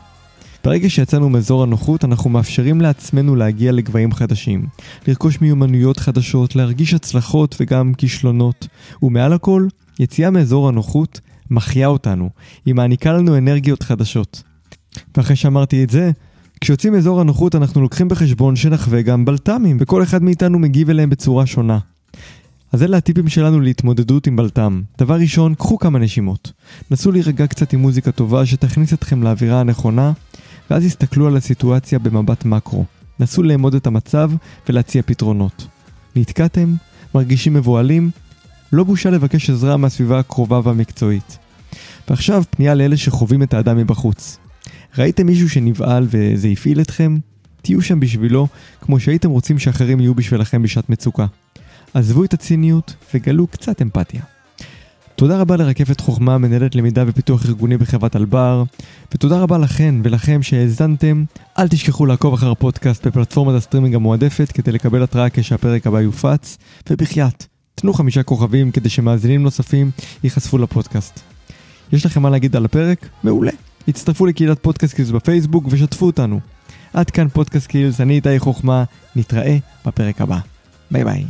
ברגע שיצאנו מאזור הנוחות, אנחנו מאפשרים לעצמנו להגיע לגבהים חדשים, לרכוש מיומנויות חדשות, להרגיש הצלחות וגם כישלונות, ומעל הכל, יציאה מאזור הנוחות מחיה אותנו, היא מעניקה לנו אנרגיות חדשות. ואחרי שאמרתי את זה, כשיוצאים מאזור הנוחות אנחנו לוקחים בחשבון שנחווה גם בלת"מים, וכל אחד מאיתנו מגיב אליהם בצורה שונה. אז אלה הטיפים שלנו להתמודדות עם בלת"ם. דבר ראשון, קחו כמה נשימות. נסו להירגע קצת עם מוזיקה טובה שתכניס אתכם לאווירה הנכונה, ואז הסתכלו על הסיטואציה במבט מקרו. נסו לאמוד את המצב ולהציע פתרונות. נתקעתם? מרגישים מבוהלים? לא בושה לבקש עזרה מהסביבה הקרובה והמקצועית. ועכשיו פנייה לאלה שחווים את האדם מבחוץ. ראיתם מישהו שנבהל וזה הפעיל אתכם? תהיו שם בשבילו, כמו שהייתם רוצים שאחרים יהיו בשבילכם בשעת מצוקה. עזבו את הציניות וגלו קצת אמפתיה. תודה רבה לרקפת חכמה, מנהלת למידה ופיתוח ארגוני בחברת אלבר, ותודה רבה לכן ולכם שהאזנתם. אל תשכחו לעקוב אחר הפודקאסט בפלטפורמת הסטרימינג המועדפת כדי לקבל התראה כשהפרק הבא יופץ, ובחייאת, תנו חמישה כוכבים כדי שמאזינים נוספים ייחשפו לפודקאסט. יש לכם מה להגיד על הפרק? מעולה. הצטרפו לקהילת פודקאסקילס בפייסבוק ושתפו אותנו. עד כאן פודקאסקילס, אני איתי חכמה, נתראה בפרק הבא. ביי ביי.